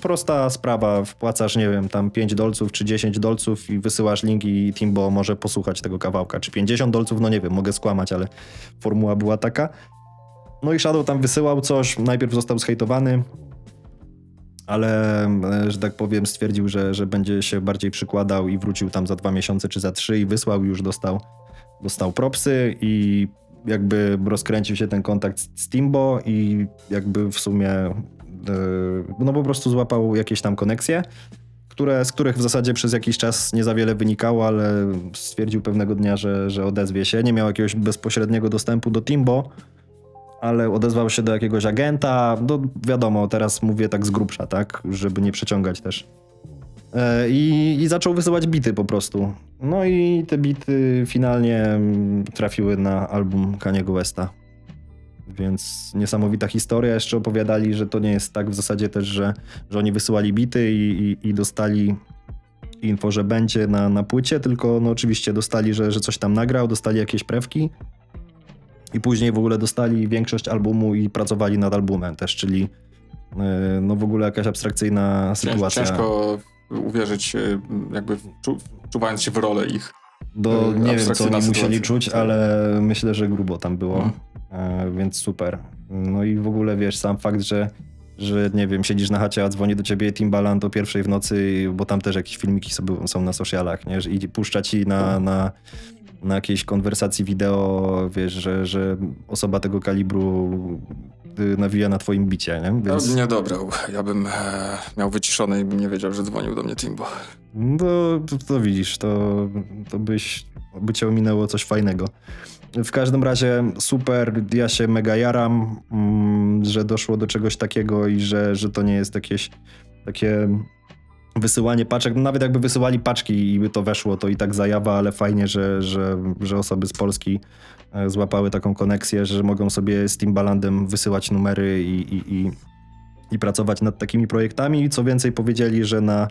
prosta sprawa, wpłacasz, nie wiem, tam 5 dolców czy 10 dolców i wysyłasz link i Timbo może posłuchać tego kawałka. Czy 50 dolców, no nie wiem, mogę skłamać, ale formuła była taka. No i Shadow tam wysyłał coś, najpierw został zhejtowany, ale, e, że tak powiem, stwierdził, że, że będzie się bardziej przykładał i wrócił tam za dwa miesiące czy za trzy i wysłał już dostał, dostał propsy i jakby rozkręcił się ten kontakt z Timbo i jakby w sumie no po prostu złapał jakieś tam koneksje, które, z których w zasadzie przez jakiś czas nie za wiele wynikało, ale stwierdził pewnego dnia, że, że odezwie się. Nie miał jakiegoś bezpośredniego dostępu do Timbo, ale odezwał się do jakiegoś agenta. No wiadomo, teraz mówię tak z grubsza, tak, żeby nie przeciągać też. E, I, I zaczął wysyłać bity po prostu. No i te bity finalnie trafiły na album Kaniego Westa. Więc niesamowita historia. Jeszcze opowiadali, że to nie jest tak w zasadzie też, że, że oni wysyłali bity i, i, i dostali info, że będzie na, na płycie, tylko no oczywiście dostali, że, że coś tam nagrał, dostali jakieś prewki i później w ogóle dostali większość albumu i pracowali nad albumem też, czyli yy, no w ogóle jakaś abstrakcyjna sytuacja. ciężko uwierzyć, e, jakby czu, czuwając się w rolę ich. Do, Yy, nie wiem, co oni musieli czuć, ale myślę, że grubo tam było, Mm. E, więc super. No i w ogóle wiesz, sam fakt, że, że nie wiem, siedzisz na chacie, a dzwoni do ciebie Timbaland o pierwszej w nocy, bo tam też jakieś filmiki sobie, są na socialach, nie? I puszcza ci na, na, na jakiejś konwersacji wideo, wiesz, że, że osoba tego kalibru y, nawija na twoim bicie, nie? Ja Więc... bym nie dobrał. Ja bym e, miał wyciszone i bym nie wiedział, że dzwonił do mnie Timbo. No, to, to widzisz, to, to byś, by cię ominęło coś fajnego. W każdym razie super, ja się mega jaram, mm, że doszło do czegoś takiego i że, że to nie jest jakieś takie wysyłanie paczek. Nawet jakby wysyłali paczki i by to weszło, to i tak zajawa, ale fajnie, że, że, że osoby z Polski e, złapały taką koneksję, że mogą sobie z Timbalandem wysyłać numery i, i, i, i pracować nad takimi projektami. Co więcej, powiedzieli, że na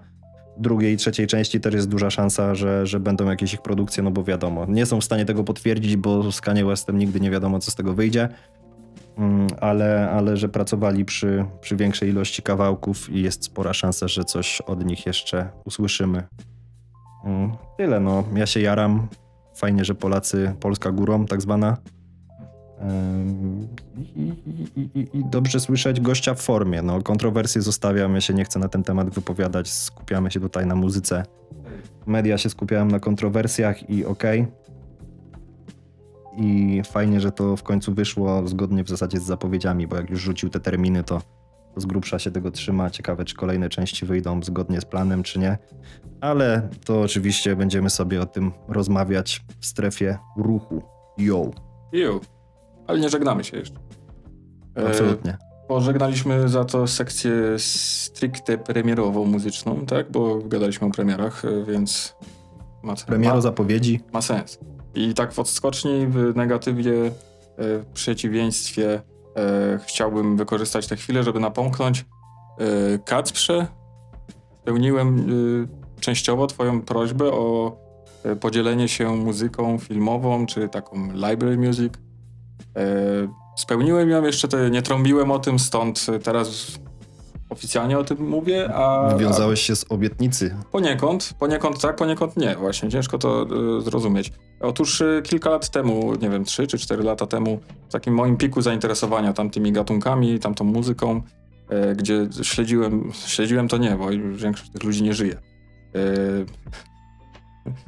drugiej i trzeciej części też jest duża szansa, że, że będą jakieś ich produkcje, no bo wiadomo, nie są w stanie tego potwierdzić, bo z Kanye Westem nigdy nie wiadomo, co z tego wyjdzie, Mm, ale, ale że pracowali przy, przy większej ilości kawałków i jest spora szansa, że coś od nich jeszcze usłyszymy. Mm, Tyle, no. Ja się jaram. Fajnie, że Polacy, Polska górą tak zwana. I, i, i, i dobrze słyszeć gościa w formie. No, kontrowersje zostawiam, ja się nie chcę na ten temat wypowiadać, skupiamy się tutaj na muzyce. Media się skupiają na kontrowersjach i okej. I fajnie, że to w końcu wyszło zgodnie w zasadzie z zapowiedziami, bo jak już rzucił te terminy, to, z grubsza się tego trzyma. Ciekawe, czy kolejne części wyjdą zgodnie z planem, czy nie. Ale to oczywiście będziemy sobie o tym rozmawiać w strefie ruchu. Yo, Ju. Ale nie żegnamy się jeszcze. E, absolutnie. Pożegnaliśmy za to sekcję stricte premierową muzyczną, tak? Bo gadaliśmy o premierach, e, więc ma, Premiero ma, zapowiedzi. ma sens. I tak w odskoczni, w negatywie, e, w przeciwieństwie chciałbym wykorzystać tę chwilę, żeby napomknąć Kacprze. Spełniłem częściowo twoją prośbę o podzielenie się muzyką filmową, czy taką library music. E, Spełniłem ją, jeszcze te, nie trąbiłem o tym, stąd teraz oficjalnie o tym mówię, a... Wywiązałeś się z obietnicy. poniekąd, poniekąd tak, poniekąd nie, właśnie, ciężko to y, zrozumieć. Otóż y, kilka lat temu, nie wiem, trzy czy cztery lata temu, w takim moim piku zainteresowania tamtymi gatunkami, tamtą muzyką, y, gdzie śledziłem, śledziłem to nie, bo większość tych ludzi nie żyje.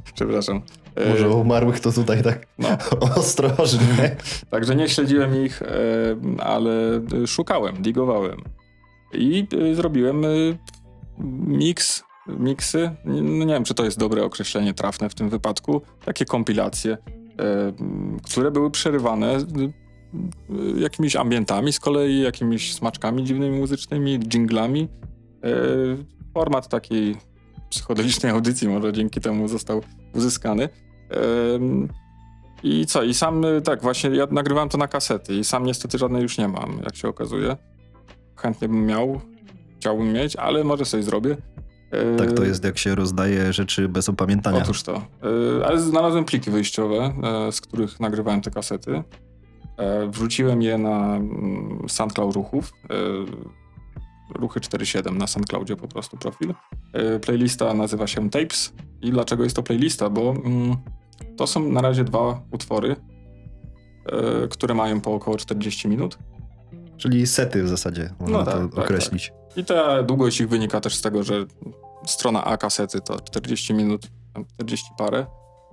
Przepraszam. Y, Może umarłych to tutaj tak no. ostrożnie. Także nie śledziłem ich, e, ale e, szukałem, digowałem. I e, zrobiłem e, miks, miksy. Nie wiem, czy to jest dobre określenie trafne w tym wypadku. Takie kompilacje, e, które były przerywane e, jakimiś ambientami z kolei, jakimiś smaczkami dziwnymi muzycznymi, dżinglami. E, Format takiej psychodelicznej audycji może dzięki temu został uzyskany. I co? I sam, y, tak, właśnie ja nagrywałem to na kasety i sam niestety żadnej już nie mam, jak się okazuje. Chętnie bym miał, chciałbym mieć, ale może sobie zrobię. E, Tak to jest, jak się rozdaje rzeczy bez opamiętania. Otóż to. E, Ale znalazłem pliki wyjściowe, e, z których nagrywałem te kasety. E, Wrzuciłem je na mm, SoundCloud Ruchów. Ruchy 4.7 na SoundCloudzie po prostu profil. E, Playlista nazywa się Tapes. I dlaczego jest to playlista? Bo mm, to są na razie dwa utwory, e, które mają po około 40 minut. Czyli sety w zasadzie, można No tak, to tak, określić. I ta długość ich wynika też z tego, że strona A kasety to 40 minut, tam 40 parę.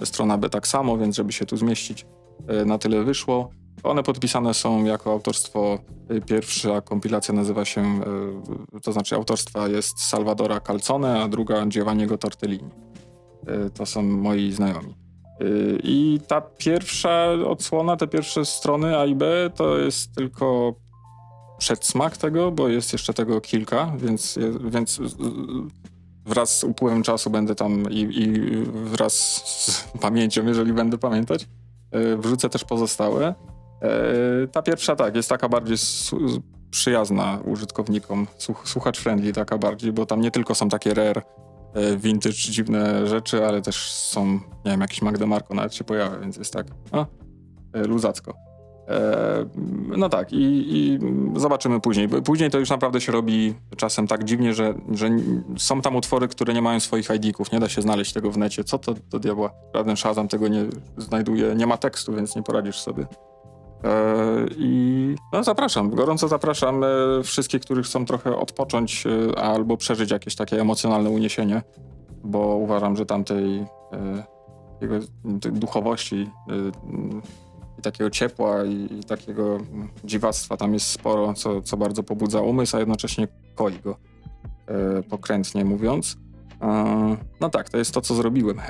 Strona B tak samo, więc żeby się tu zmieścić, e, na tyle wyszło. One podpisane są jako autorstwo. e, Pierwsza kompilacja nazywa się, e, to znaczy autorstwa jest Salvadora Calzone, a druga Giovanniego Tortellini. E, To są moi znajomi. I ta pierwsza odsłona, te pierwsze strony A i B to jest tylko przedsmak tego, bo jest jeszcze tego kilka, więc, więc wraz z upływem czasu będę tam i, i wraz z pamięcią, jeżeli będę pamiętać, wrzucę też pozostałe. E, Ta pierwsza tak, jest taka bardziej przyjazna użytkownikom, słuch- słuchacz friendly taka bardziej, bo tam nie tylko są takie rare, e, vintage, dziwne rzeczy, ale też są, nie wiem, jakiś Magda Marko nawet się pojawia, więc jest tak, a, e, luzacko. No tak, i, i zobaczymy później. Później to już naprawdę się robi czasem tak dziwnie, że, że są tam utwory, które nie mają swoich ID-ków. Nie da się znaleźć tego w necie. Co to do diabła? Żaden Shazam tego nie znajduje. Nie ma tekstu, więc nie poradzisz sobie. E, I no, zapraszam, gorąco zapraszam e, wszystkich, których chcą trochę odpocząć e, albo przeżyć jakieś takie emocjonalne uniesienie, bo uważam, że tamtej jego, duchowości i takiego ciepła i, i takiego dziwactwa tam jest sporo, co, co bardzo pobudza umysł, a jednocześnie koi go, pokrętnie mówiąc. No tak, to jest to, co zrobiłem,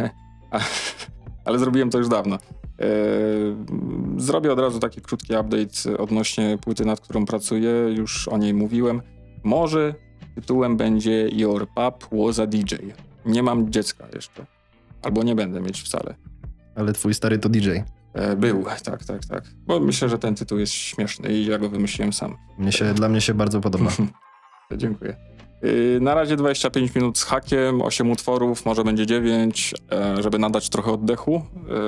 ale zrobiłem to już dawno. E, zrobię od razu taki krótki update odnośnie płyty, nad którą pracuję, już o niej mówiłem. Może tytułem będzie Your Pap was a DJ. Nie mam dziecka jeszcze. Albo nie będę mieć wcale. Ale twój stary to DJ. E, Był, tak, tak, tak. Bo myślę, że ten tytuł jest śmieszny i ja go wymyśliłem sam. Mnie się, dla mnie się bardzo podoba. Dziękuję. Yy, Na razie 25 minut z hakiem, 8 utworów, może będzie 9, e, żeby nadać trochę oddechu.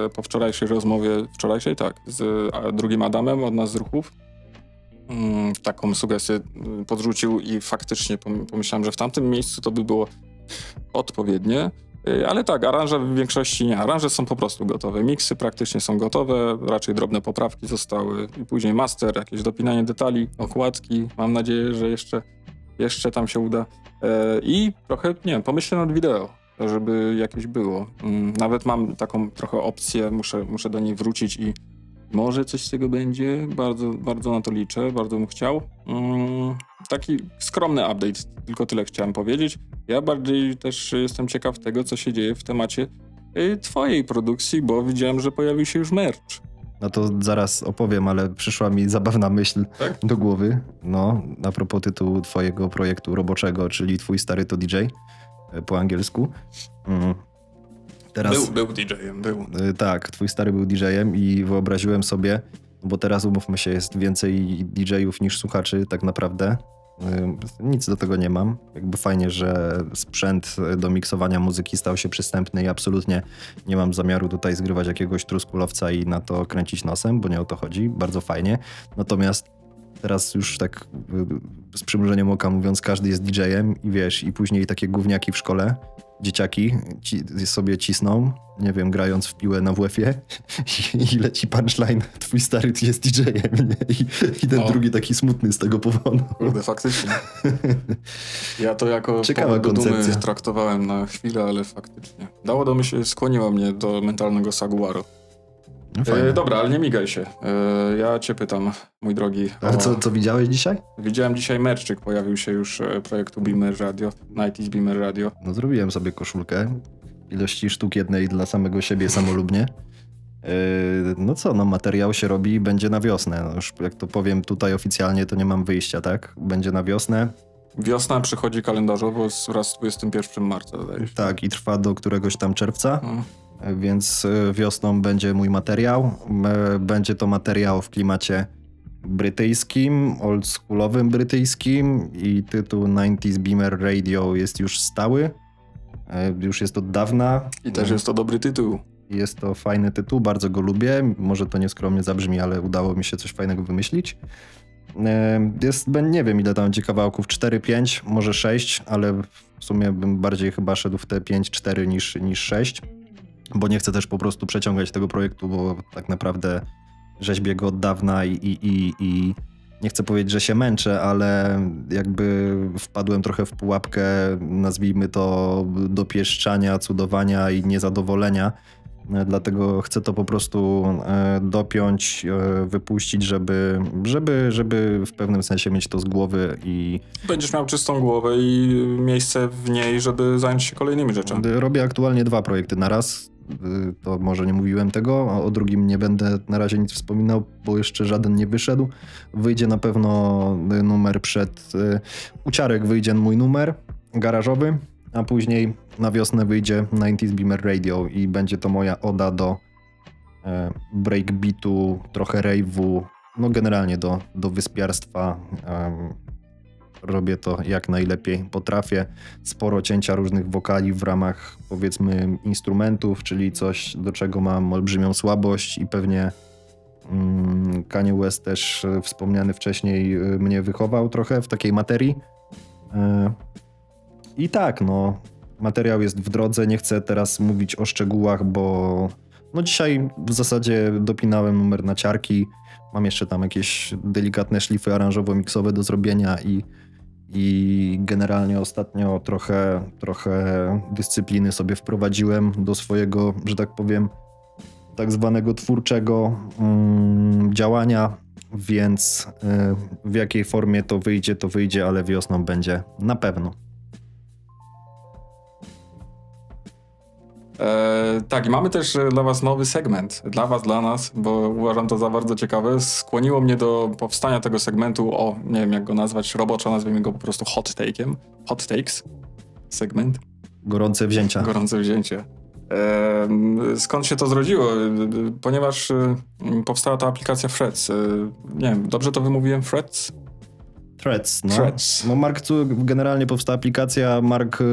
E, Po wczorajszej rozmowie, wczorajszej tak, z a, drugim Adamem od nas z ruchów. Mm, Taką sugestię y, podrzucił i faktycznie pom- pomyślałem, że w tamtym miejscu to by było odpowiednie. Y, Ale tak, aranże w większości nie. Aranże są po prostu gotowe. Miksy praktycznie są gotowe, raczej drobne poprawki zostały. I później master, jakieś dopinanie detali, okładki. Mam nadzieję, że jeszcze, jeszcze tam się uda. E, I trochę, nie wiem, pomyślę nad wideo, żeby jakieś było. Mm, Nawet mam taką trochę opcję, muszę, muszę do niej wrócić i Może coś z tego będzie, bardzo, bardzo na to liczę, bardzo bym chciał. Mm, taki skromny update, tylko tyle chciałem powiedzieć. Ja bardziej też jestem ciekaw tego, co się dzieje w temacie y, twojej produkcji, bo widziałem, że pojawił się już merch. No to zaraz opowiem, ale przyszła mi zabawna myśl Tak? do głowy. No, a propos tytułu twojego projektu roboczego, czyli twój stary to DJ e, po angielsku. Mm. Teraz, Był, był DJ-em, był. y, tak, twój stary był DJ-em i wyobraziłem sobie, bo teraz umówmy się, jest więcej DJ-ów niż słuchaczy tak naprawdę. Nic do tego nie mam. Jakby fajnie, że sprzęt do miksowania muzyki stał się przystępny i absolutnie nie mam zamiaru tutaj zgrywać jakiegoś truskulowca i na to kręcić nosem, bo nie o to chodzi. Bardzo fajnie. Natomiast teraz już tak y, z przymrużeniem oka mówiąc, każdy jest DJ-em i wiesz, i później takie gówniaki w szkole, dzieciaki ci, sobie cisną, nie wiem, grając w piłę na WF-ie i, i leci punchline, twój stary jest DJ-em, nie? I, i ten O. drugi taki smutny z tego powodu. Kurde, faktycznie. Ja to jako Ciekawa koncepcja. traktowałem na chwilę, ale faktycznie. Dało do myśli, skłoniło mnie do mentalnego saguaru. No fajne. E, dobra, ale nie migaj się. E, ja cię pytam, mój drogi. Ale co, co widziałeś dzisiaj? Widziałem dzisiaj merczyk, pojawił się już e, projektu Beamer Radio, 90s Beamer Radio. No zrobiłem sobie koszulkę. Ilości sztuk jednej dla samego siebie samolubnie. No co, no materiał się robi i będzie na wiosnę. No już jak to powiem tutaj oficjalnie, to nie mam wyjścia, tak? Będzie na wiosnę. Wiosna przychodzi kalendarzowo wraz z 21 marca, zdaje się. Tak, i trwa do któregoś tam czerwca, No. Więc yy, wiosną będzie mój materiał. Yy, Będzie to materiał w klimacie brytyjskim, oldschoolowym brytyjskim i tytuł 90s Beamer Radio jest już stały. Yy, Już jest od dawna. I też jest to dobry tytuł. Jest to fajny tytuł, bardzo go lubię. Może to nieskromnie zabrzmi, ale udało mi się coś fajnego wymyślić. E, Jest, nie wiem ile tam będzie kawałków, 4-5, może 6, ale w sumie bym bardziej chyba szedł w te 5-4 niż, niż 6, bo nie chcę też po prostu przeciągać tego projektu, bo tak naprawdę rzeźbię go od dawna i, i, i, i nie chcę powiedzieć, że się męczę, ale jakby wpadłem trochę w pułapkę, nazwijmy to dopieszczania, cudowania i niezadowolenia. Dlatego chcę to po prostu e, dopiąć, e, wypuścić, żeby, żeby, żeby w pewnym sensie mieć to z głowy i Będziesz miał czystą głowę i miejsce w niej, żeby zająć się kolejnymi rzeczami. robię aktualnie dwa projekty na raz. Y, To może nie mówiłem tego, a o drugim nie będę na razie nic wspominał, bo jeszcze żaden nie wyszedł. Wyjdzie na pewno y, numer przed. y, Uciarek wyjdzie mój numer garażowy, a później na wiosnę wyjdzie 90s Beamer Radio i będzie to moja oda do e, breakbeatu, trochę rave'u, no generalnie do, do wyspiarstwa. Robię to jak najlepiej potrafię. Sporo cięcia różnych wokali w ramach powiedzmy instrumentów, czyli coś do czego mam olbrzymią słabość i pewnie mm, Kanye West też e, wspomniany wcześniej e, mnie wychował trochę w takiej materii. E, I tak, no, materiał jest w drodze, nie chcę teraz mówić o szczegółach, bo no dzisiaj w zasadzie dopinałem numer na ciarki, mam jeszcze tam jakieś delikatne szlify aranżowo-miksowe do zrobienia i i generalnie ostatnio trochę, trochę dyscypliny sobie wprowadziłem do swojego, że tak powiem, tak zwanego twórczego mm, działania, więc y, w jakiej formie to wyjdzie, to wyjdzie, ale wiosną będzie na pewno. E, tak, i mamy też e, dla Was nowy segment. Dla Was, dla nas, bo uważam to za bardzo ciekawe. Skłoniło mnie do powstania tego segmentu o, nie wiem jak go nazwać, roboczo nazwijmy go po prostu hot take'iem. Hot takes. Segment. Gorące wzięcia. Gorące wzięcie. Skąd się to zrodziło? E, Ponieważ e, powstała ta aplikacja Freds. Nie wiem, dobrze to wymówiłem? Freds? Threads, no. Threads. no Mark, Cu- generalnie powstała aplikacja, Mark y,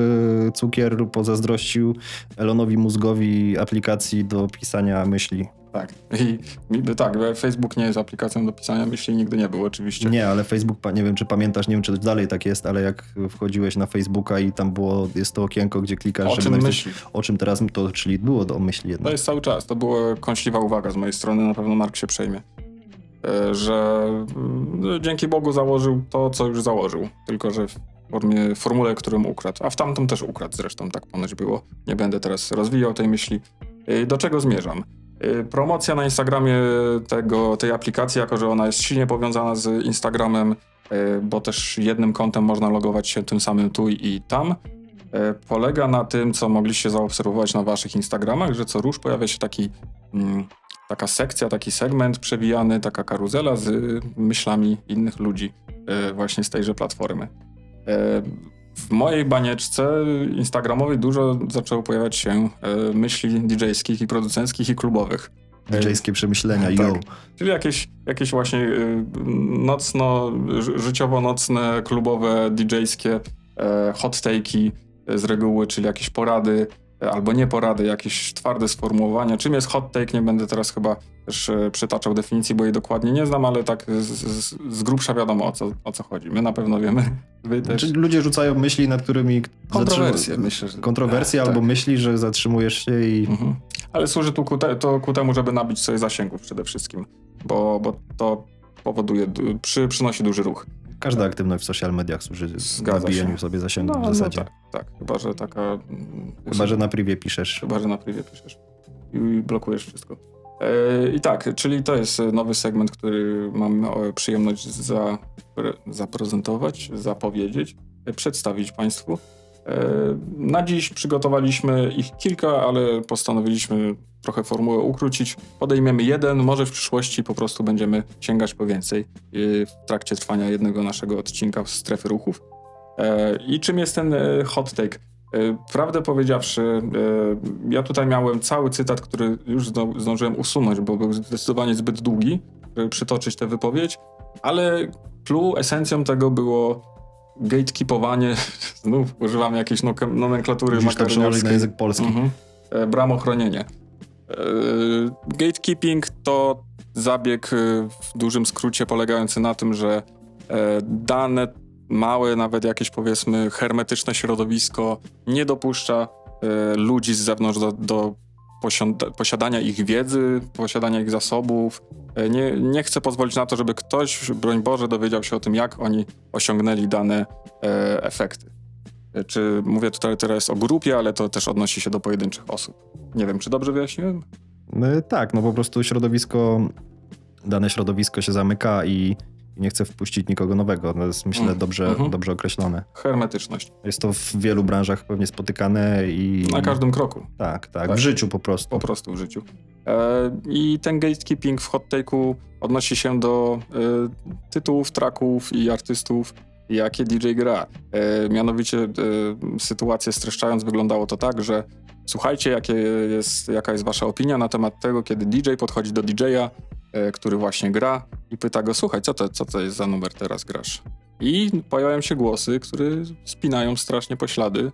Cukier pozazdrościł Elonowi Mózgowi aplikacji do pisania myśli. Tak. I mi- tak, Facebook nie jest aplikacją do pisania myśli, nigdy nie był oczywiście. Nie, ale Facebook, nie wiem czy pamiętasz, nie wiem czy dalej tak jest, ale jak wchodziłeś na Facebooka i tam było, jest to okienko, gdzie klikasz, O czym napisać- myślisz? o czym teraz to, czyli było do myśli To jednak. jest cały czas. To była kąśliwa uwaga z mojej strony. Na pewno Mark się przejmie. E, Że mm, dzięki Bogu założył to, co już założył. Tylko, że w formie, formule, którą ukradł. A w tamtym też ukradł zresztą, tak ponoć było. Nie będę teraz rozwijał tej myśli. E, Do czego zmierzam? Y, Promocja na Instagramie tego, tej aplikacji, jako że ona jest silnie powiązana z Instagramem, bo też jednym kontem można logować się tym samym tu i tam, polega na tym, co mogliście zaobserwować na waszych Instagramach, że co rusz pojawia się taki, mm, taka sekcja, taki segment przewijany, taka karuzela z y, myślami innych ludzi y, właśnie z tejże platformy. Y, w mojej banieczce instagramowej dużo zaczęło pojawiać się myśli DJ-skich i producenckich i klubowych. DJ-skie przemyślenia, Tak. yo. Czyli jakieś, jakieś właśnie nocno, ży- życiowo-nocne, klubowe, DJ-skie hot take'i z reguły, czyli jakieś porady albo nie porady, jakieś twarde sformułowania. Czym jest hot take? Nie będę teraz chyba też e, przytaczał definicji, bo jej dokładnie nie znam, ale tak z, z, z grubsza wiadomo o co, o co chodzi. My na pewno wiemy. Wy też. Znaczy, ludzie rzucają myśli, nad którymi... Kontrowersje, myślę, że- Kontrowersje tak. albo myśli, że zatrzymujesz się i... Mhm. Ale służy tu ku, te, to ku temu, żeby nabić sobie zasięgów przede wszystkim, bo, bo to powoduje, du- przy, przynosi duży ruch. Każda aktywność w social mediach służy się. sobie zasięgu w zasadzie. tak, tak, chyba, że taka... mm, Chyba, że na privie piszesz. Chyba, że na privie piszesz i blokujesz wszystko. E, I tak, czyli to jest nowy segment, który mam e, przyjemność za, pre- zaprezentować, zapowiedzieć, e, przedstawić Państwu. E, Na dziś przygotowaliśmy ich kilka, ale postanowiliśmy trochę formułę ukrócić. Podejmiemy jeden, może w przyszłości po prostu będziemy sięgać po więcej e, w trakcie trwania jednego naszego odcinka w strefy ruchów. E, I czym jest ten hot take? Prawdę powiedziawszy, ja tutaj miałem cały cytat, który już zdążyłem usunąć, bo był zdecydowanie zbyt długi, żeby przytoczyć tę wypowiedź, ale clue, esencją tego było gatekeepowanie, znów używamy jakiejś noke- nomenklatury przełożyć na język polski. Mhm. E, Bramochronienie. E, Gatekeeping to zabieg e, w dużym skrócie polegający na tym, że dane małe, nawet jakieś powiedzmy hermetyczne środowisko nie dopuszcza ludzi z zewnątrz do, do posiadania ich wiedzy, posiadania ich zasobów. E, Nie, nie chce pozwolić na to, żeby ktoś, broń Boże, dowiedział się o tym, jak oni osiągnęli dane e, efekty. E, Czy mówię tutaj teraz o grupie, ale to też odnosi się do pojedynczych osób. Nie wiem, czy dobrze wyjaśniłem? No, tak, no po prostu środowisko, dane środowisko się zamyka i i nie chce wpuścić nikogo nowego. To jest myślę Mm, dobrze, mhm. dobrze określone. Hermetyczność. Jest to w wielu branżach pewnie spotykane i... Na każdym kroku. Tak, tak, Tak. w życiu po prostu. po prostu w życiu. E, I ten gatekeeping w hot take'u odnosi się do e, tytułów, traków i artystów, jakie DJ gra. E, mianowicie sytuację streszczając wyglądało to tak, że słuchajcie, jakie jest, jaka jest wasza opinia na temat tego, kiedy DJ podchodzi do DJ-a, e, który właśnie gra i pyta go, słuchaj, co to, co to jest za numer teraz grasz? I pojawiają się głosy, które spinają strasznie poślady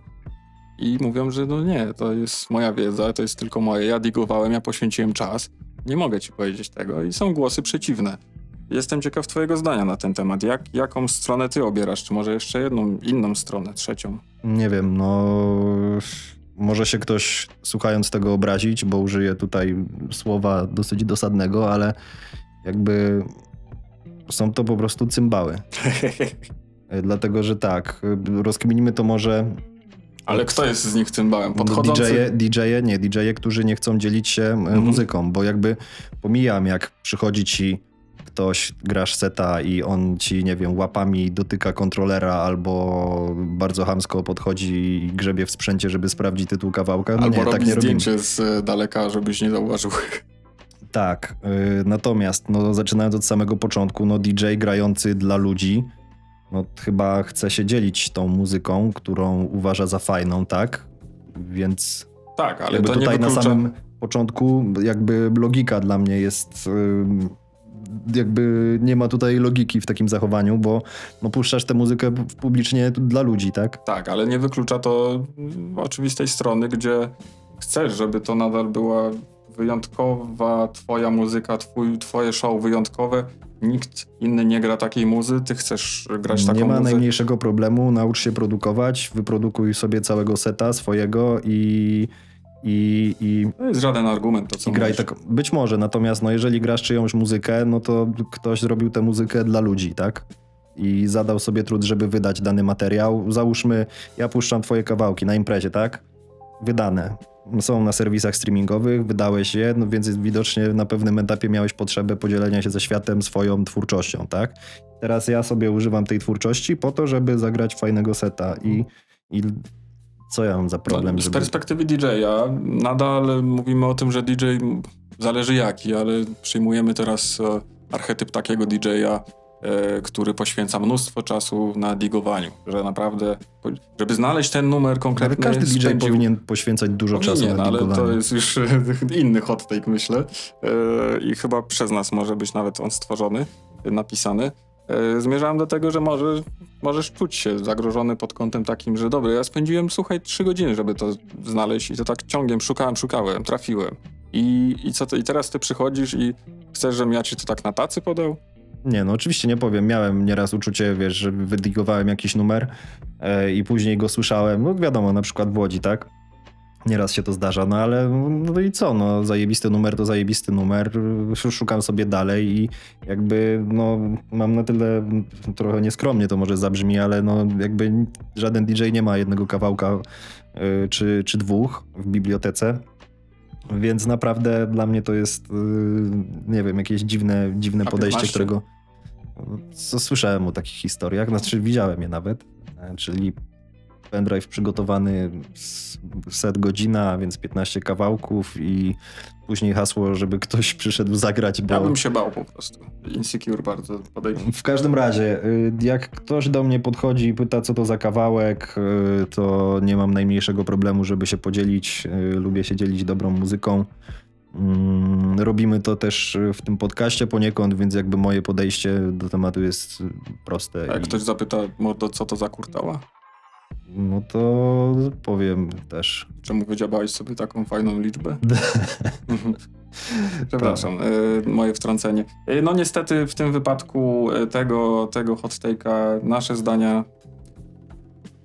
i mówią, że no nie, to jest moja wiedza, to jest tylko moje. Ja digowałem, ja poświęciłem czas. Nie mogę ci powiedzieć tego. I są głosy przeciwne. Jestem ciekaw twojego zdania na ten temat. Jak, jaką stronę ty obierasz? Czy może jeszcze jedną, inną stronę, trzecią? Nie wiem, no... Może się ktoś słuchając tego obrazić, bo użyję tutaj słowa dosyć dosadnego, ale jakby są to po prostu cymbały. Dlatego, że tak, rozkminimy to może Ale kto jest z nich cymbałem? Podchodzący... DJ-e, DJ-e, nie, DJ-e, którzy nie chcą dzielić się e, Mhm. muzyką, bo jakby pomijam, jak przychodzi ci ktoś, grasz seta i on ci, nie wiem, łapami dotyka kontrolera albo bardzo hamsko podchodzi i grzebie w sprzęcie, żeby sprawdzić tytuł kawałka. No Albo nie, robi tak nie robimy. zdjęcie z e, daleka, żebyś nie zauważył. Tak, y, natomiast no, zaczynając od samego początku, no DJ grający dla ludzi, no chyba chce się dzielić tą muzyką, którą uważa za fajną, tak? Więc tak, ale jakby to nie tutaj na wyklucza... samym początku jakby logika dla mnie jest jakby nie ma tutaj logiki w takim zachowaniu, bo no, puszczasz tę muzykę publicznie dla ludzi, tak? Tak, ale nie wyklucza to oczywistej strony, gdzie chcesz, żeby to nadal była wyjątkowa twoja muzyka, twój, twoje show wyjątkowe. Nikt inny nie gra takiej muzy, ty chcesz grać taką Nie ma muzę. najmniejszego problemu, naucz się produkować, wyprodukuj sobie całego seta swojego i i, i, To jest żaden argument, to co i graj tak. Być może, natomiast no, jeżeli grasz czyjąś muzykę, no to ktoś zrobił tę muzykę dla ludzi, tak? I zadał sobie trud, żeby wydać dany materiał. Załóżmy, ja puszczam twoje kawałki na imprezie, tak? Wydane. są na serwisach streamingowych, wydałeś je, no więc widocznie na pewnym etapie miałeś potrzebę podzielenia się ze światem swoją twórczością, tak? Teraz ja sobie używam tej twórczości po to, żeby zagrać fajnego seta i, i co ja mam za problem, No, z żeby... perspektywy DJ-a nadal mówimy o tym, że DJ zależy jaki, ale przyjmujemy teraz e, archetyp takiego DJ-a, e, który poświęca mnóstwo czasu na digowaniu, że naprawdę, żeby znaleźć ten numer Ale konkretny... każdy DJ spędził- powinien poświęcać dużo czasu Powinien, na ale to jest już inny hot take, myślę. E, I chyba przez nas może być nawet on stworzony, napisany. E, Zmierzałem do tego, że może, możesz czuć się zagrożony pod kątem takim, że dobra, ja spędziłem, słuchaj, trzy godziny, żeby to znaleźć i to tak ciągiem szukałem, szukałem, trafiłem. I, i co ty, i teraz ty przychodzisz i chcesz, żebym ja ci to tak na tacy podał? Nie, no oczywiście nie powiem. Miałem nieraz uczucie, wiesz, że wydigowałem jakiś numer e, i później go słyszałem. No wiadomo, na przykład w Łodzi, tak? Nieraz się to zdarza, no ale no i co, no zajebisty numer to zajebisty numer. Sz- Szukam sobie dalej i jakby, no mam na tyle, trochę nieskromnie to może zabrzmi, ale no jakby żaden DJ nie ma jednego kawałka y, czy, czy dwóch w bibliotece. Więc naprawdę dla mnie to jest, y, nie wiem, jakieś dziwne, dziwne A podejście, 15? którego co słyszałem o takich historiach, znaczy widziałem je nawet, czyli pendrive przygotowany set godzina, więc 15 kawałków i później hasło, żeby ktoś przyszedł zagrać, bo... Ja bym się bał po prostu. Insecure bardzo podejście. W każdym razie, y, jak ktoś do mnie podchodzi i pyta, co to za kawałek, y, to nie mam najmniejszego problemu, żeby się podzielić. Y, Lubię się dzielić dobrą muzyką. Mm, Robimy to też w tym podcaście poniekąd, więc jakby moje podejście do tematu jest proste. A jak i- ktoś zapyta, mordo, co to za kurtała? No to powiem też. Czemu wydziabałeś sobie taką fajną liczbę? Przepraszam, y, moje wtrącenie. Y, No niestety w tym wypadku y, tego, tego hot take'a nasze zdania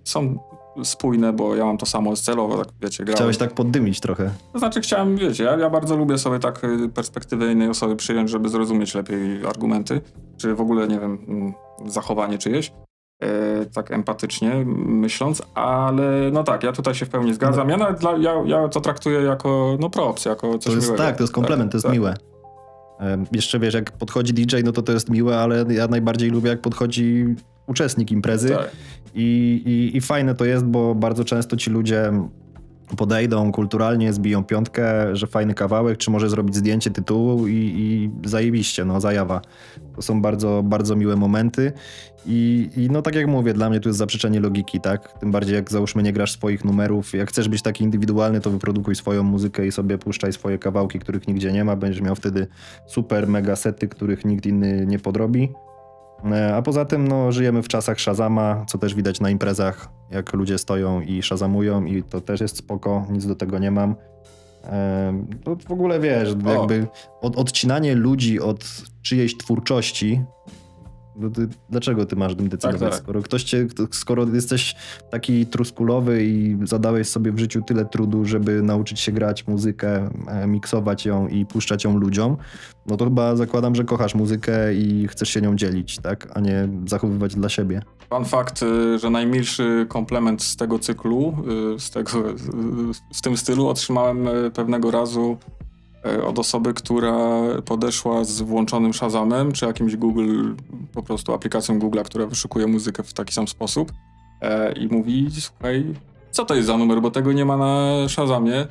są spójne, bo ja mam to samo celowo, tak wiecie, grałem. Chciałeś tak poddymić trochę. To znaczy chciałem, wiecie, ja, ja bardzo lubię sobie tak perspektywę innej osoby przyjąć, żeby zrozumieć lepiej argumenty, czy w ogóle, nie wiem, zachowanie czyjeś. E, tak empatycznie myśląc, ale no tak, ja tutaj się w pełni zgadzam. Ja nawet dla, ja, ja to traktuję jako no props, jako coś To jest miłego. tak, to jest komplement, to jest tak. miłe. Em, Jeszcze wiesz, jak podchodzi DJ, no to to jest miłe, ale ja najbardziej lubię, jak podchodzi uczestnik imprezy. Tak. I, i, I fajne to jest, bo bardzo często ci ludzie podejdą kulturalnie, zbiją piątkę, że fajny kawałek, czy może zrobić zdjęcie tytułu i, i zajebiście, no zajawa. To są bardzo, bardzo miłe momenty i, i no tak jak mówię, dla mnie to jest zaprzeczenie logiki, tak? Tym bardziej jak załóżmy nie grasz swoich numerów, jak chcesz być taki indywidualny, to wyprodukuj swoją muzykę i sobie puszczaj swoje kawałki, których nigdzie nie ma, będziesz miał wtedy super mega sety, których nikt inny nie podrobi. E, A poza tym, no, żyjemy w czasach Shazama, co też widać na imprezach, jak ludzie stoją i szazamują i to też jest spoko, nic do tego nie mam. E, To w ogóle wiesz, jakby od, odcinanie ludzi od czyjejś twórczości, no ty, dlaczego ty masz tym decydować? Tak, tak. Skoro ktoś cię, skoro jesteś taki truskulowy i zadałeś sobie w życiu tyle trudu, żeby nauczyć się grać muzykę, e, miksować ją i puszczać ją ludziom, no to chyba zakładam, że kochasz muzykę i chcesz się nią dzielić, tak? A nie zachowywać dla siebie. Fun fakt, y, że najmilszy komplement z tego cyklu, y, z tego, y, w tym stylu otrzymałem y, pewnego razu y, od osoby, która podeszła z włączonym Shazamem, czy jakimś Google, po prostu aplikacją Google'a, która wyszukuje muzykę w taki sam sposób e, i mówi, słuchaj, co to jest za numer, bo tego nie ma na Shazamie.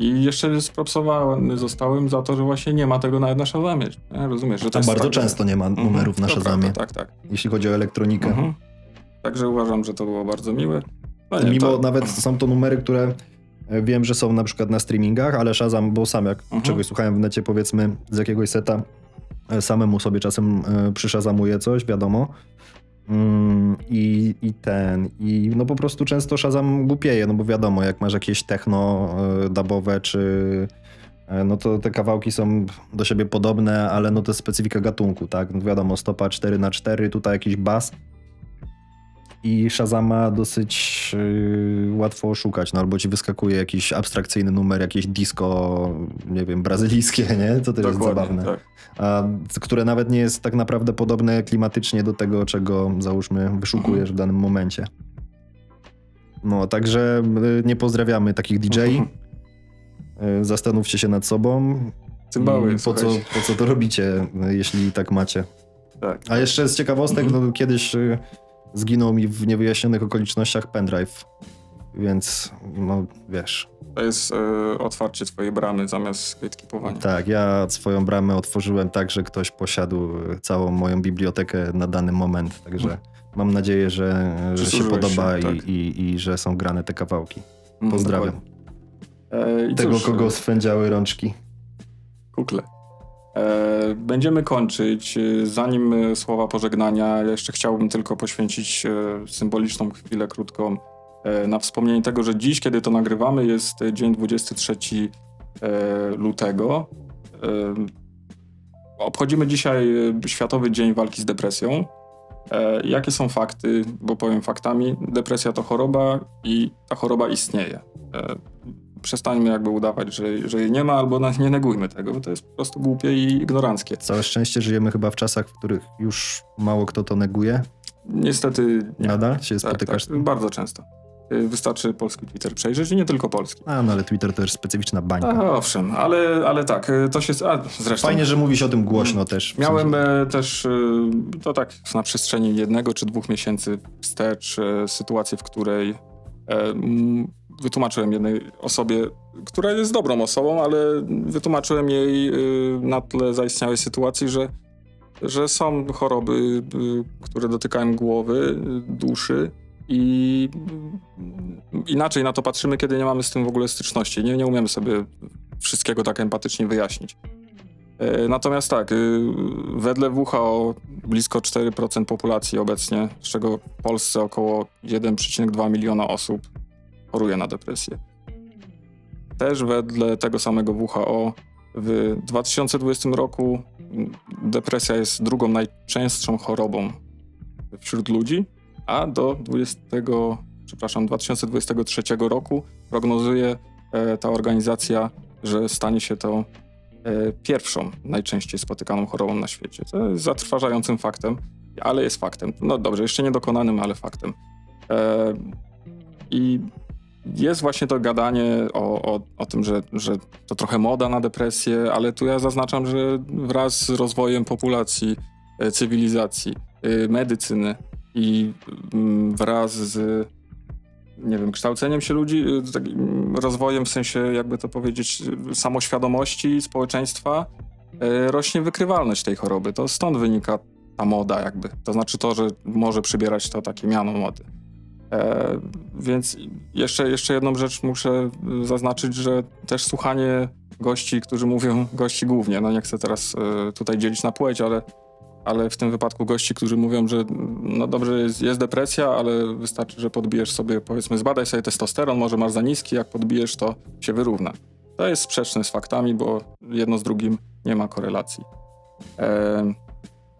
I jeszcze spropsowany zostałem za to, że właśnie nie ma tego nawet na Shazamie. Nie? Rozumiesz, że to Tam bardzo tak- często nie ma Mhm, numerów na to Shazamie, Tak, tak. jeśli chodzi o elektronikę. Mhm. Także uważam, że to było bardzo miłe. No nie, Mimo to... nawet są to numery, które e, wiem, że są na przykład na streamingach, ale Shazam, bo sam jak Mhm. czegoś słuchałem w necie, powiedzmy z jakiegoś seta, e, samemu sobie czasem e, przyszazamuję coś, wiadomo. Mm, I, I ten, i no po prostu często Shazam głupieje, no bo wiadomo, jak masz jakieś techno e, dubowe, czy no to te kawałki są do siebie podobne, ale no to jest specyfika gatunku, tak? No wiadomo, stopa 4 na 4 tutaj jakiś bas, i Shazama dosyć yy, łatwo oszukać, no albo ci wyskakuje jakiś abstrakcyjny numer, jakieś disco, nie wiem, brazylijskie, nie? Co też jest Dokładnie, zabawne. tak. A, które nawet nie jest tak naprawdę podobne klimatycznie do tego, czego załóżmy wyszukujesz w danym momencie. No, także y, nie pozdrawiamy takich DJ. e, zastanówcie się nad sobą. Cymbały, po co, po co to robicie, e, jeśli tak macie. Tak. A jeszcze z ciekawostek, no, kiedyś y, zginął mi w niewyjaśnionych okolicznościach pendrive. Więc, no wiesz. To jest e, otwarcie twojej bramy zamiast gatekeepowania. Tak, ja swoją bramę otworzyłem tak, że ktoś posiadł y, całą moją bibliotekę na dany moment. Także mam nadzieję, że, że się podoba się, i, tak. i, i że są grane te kawałki. Mhm, Pozdrawiam. E, Tego, cóż, kogo swędziały rączki. Kukle. E, będziemy kończyć. E, Zanim e, słowa pożegnania, jeszcze chciałbym tylko poświęcić symboliczną chwilę krótką na wspomnienie tego, że dziś, kiedy to nagrywamy, jest dzień 23 e, lutego. Obchodzimy dzisiaj Światowy Dzień Walki z Depresją. Jakie są fakty? Bo powiem faktami. Depresja to choroba i ta choroba istnieje. Przestańmy jakby udawać, że, że jej nie ma, albo nie negujmy tego, bo to jest po prostu głupie i ignoranckie. Całe szczęście żyjemy chyba w czasach, w których już mało kto to neguje. Niestety nie. Nadal się Tak, spotykasz. tak, bardzo często. Y, Wystarczy polski Twitter przejrzeć i nie tylko polski. A, no ale Twitter to już specyficzna bańka. A, owszem, ale, ale tak, y, to się... A, zresztą Fajnie, że mówisz o tym głośno też. w miałem sensie- e, też, y, to tak na przestrzeni jednego czy dwóch miesięcy wstecz sytuację, w której wytłumaczyłem jednej osobie, która jest dobrą osobą, ale wytłumaczyłem jej y, na tle zaistniałej sytuacji, że, że są choroby, y, które dotykają głowy, duszy i y, inaczej na to patrzymy, kiedy nie mamy z tym w ogóle styczności. Nie, nie umiemy sobie wszystkiego tak empatycznie wyjaśnić. E, Natomiast tak, wedle WHO blisko 4% populacji obecnie, z czego w Polsce około 1,2 miliona osób choruje na depresję. Też wedle tego samego WHO w 2020 roku depresja jest drugą najczęstszą chorobą wśród ludzi, a do 20, przepraszam, 2023 roku prognozuje e, ta organizacja, że stanie się to e, pierwszą najczęściej spotykaną chorobą na świecie. To jest zatrważającym faktem, ale jest faktem. No dobrze, jeszcze niedokonanym, ale faktem. E, I jest właśnie to gadanie o, o, o tym, że, że to trochę moda na depresję, ale tu ja zaznaczam, że wraz z rozwojem populacji, e, cywilizacji, e, medycyny i mm, wraz z nie wiem, kształceniem się ludzi, takim rozwojem w sensie, jakby to powiedzieć, samoświadomości społeczeństwa, rośnie wykrywalność tej choroby. To stąd wynika ta moda jakby. To znaczy to, że może przybierać to takie miano mody. E, więc jeszcze, jeszcze jedną rzecz muszę y, zaznaczyć, że też słuchanie gości, którzy mówią, gości głównie, no nie chcę teraz y, tutaj dzielić na płeć, ale ale w tym wypadku gości, którzy mówią, że no dobrze, jest, jest depresja, ale wystarczy, że podbijesz sobie, powiedzmy, zbadaj sobie testosteron, może masz za niski, jak podbijesz, to się wyrówna. To jest sprzeczne z faktami, bo jedno z drugim nie ma korelacji. E,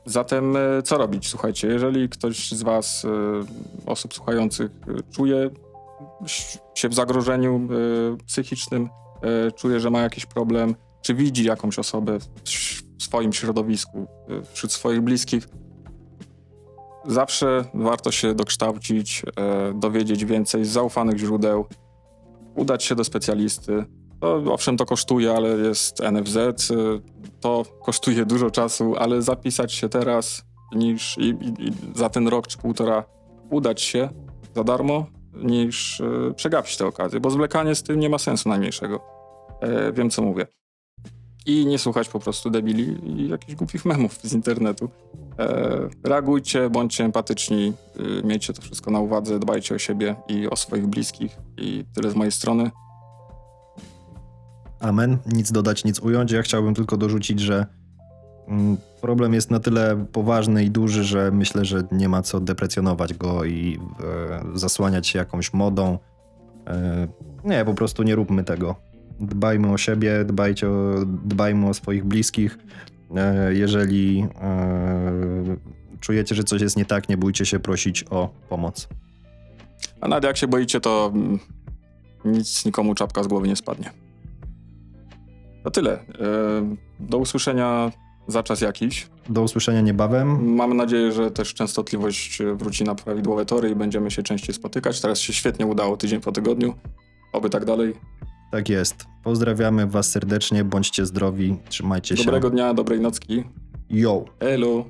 zatem e, co robić? Słuchajcie, jeżeli ktoś z was, e, osób słuchających, e, czuje się w zagrożeniu psychicznym, czuje, że ma jakiś problem, czy widzi jakąś osobę w swoim środowisku, wśród swoich bliskich. Zawsze warto się dokształcić, dowiedzieć więcej z zaufanych źródeł, udać się do specjalisty. To, owszem, to kosztuje, ale jest NFZ, y, to kosztuje dużo czasu, ale zapisać się teraz niż i, i, i za ten rok czy półtora udać się za darmo, niż y, przegapić tę okazję, bo zwlekanie z tym nie ma sensu najmniejszego. E, wiem, co mówię i nie słuchać po prostu debili i jakichś głupich memów z internetu. E, reagujcie, bądźcie empatyczni, y, miejcie to wszystko na uwadze, dbajcie o siebie i o swoich bliskich i tyle z mojej strony. Amen. Nic dodać, nic ująć. Ja chciałbym tylko dorzucić, że mm, problem jest na tyle poważny i duży, że myślę, że nie ma co deprecjonować go i e, zasłaniać się jakąś modą. E, nie, po prostu nie róbmy tego. Dbajmy o siebie, dbajcie o, dbajmy o swoich bliskich. E, jeżeli e, czujecie, że coś jest nie tak, nie bójcie się prosić o pomoc. A nawet jak się boicie, to mm, nic nikomu czapka z głowy nie spadnie. To tyle. E, do usłyszenia za czas jakiś. Do usłyszenia niebawem. Mam nadzieję, że też częstotliwość wróci na prawidłowe tory i będziemy się częściej spotykać. Teraz się świetnie udało tydzień po tygodniu. Oby tak dalej. Tak jest. Pozdrawiamy was serdecznie, bądźcie zdrowi, trzymajcie się. Dobrego dnia, dobrej nocki. Yo! Elo.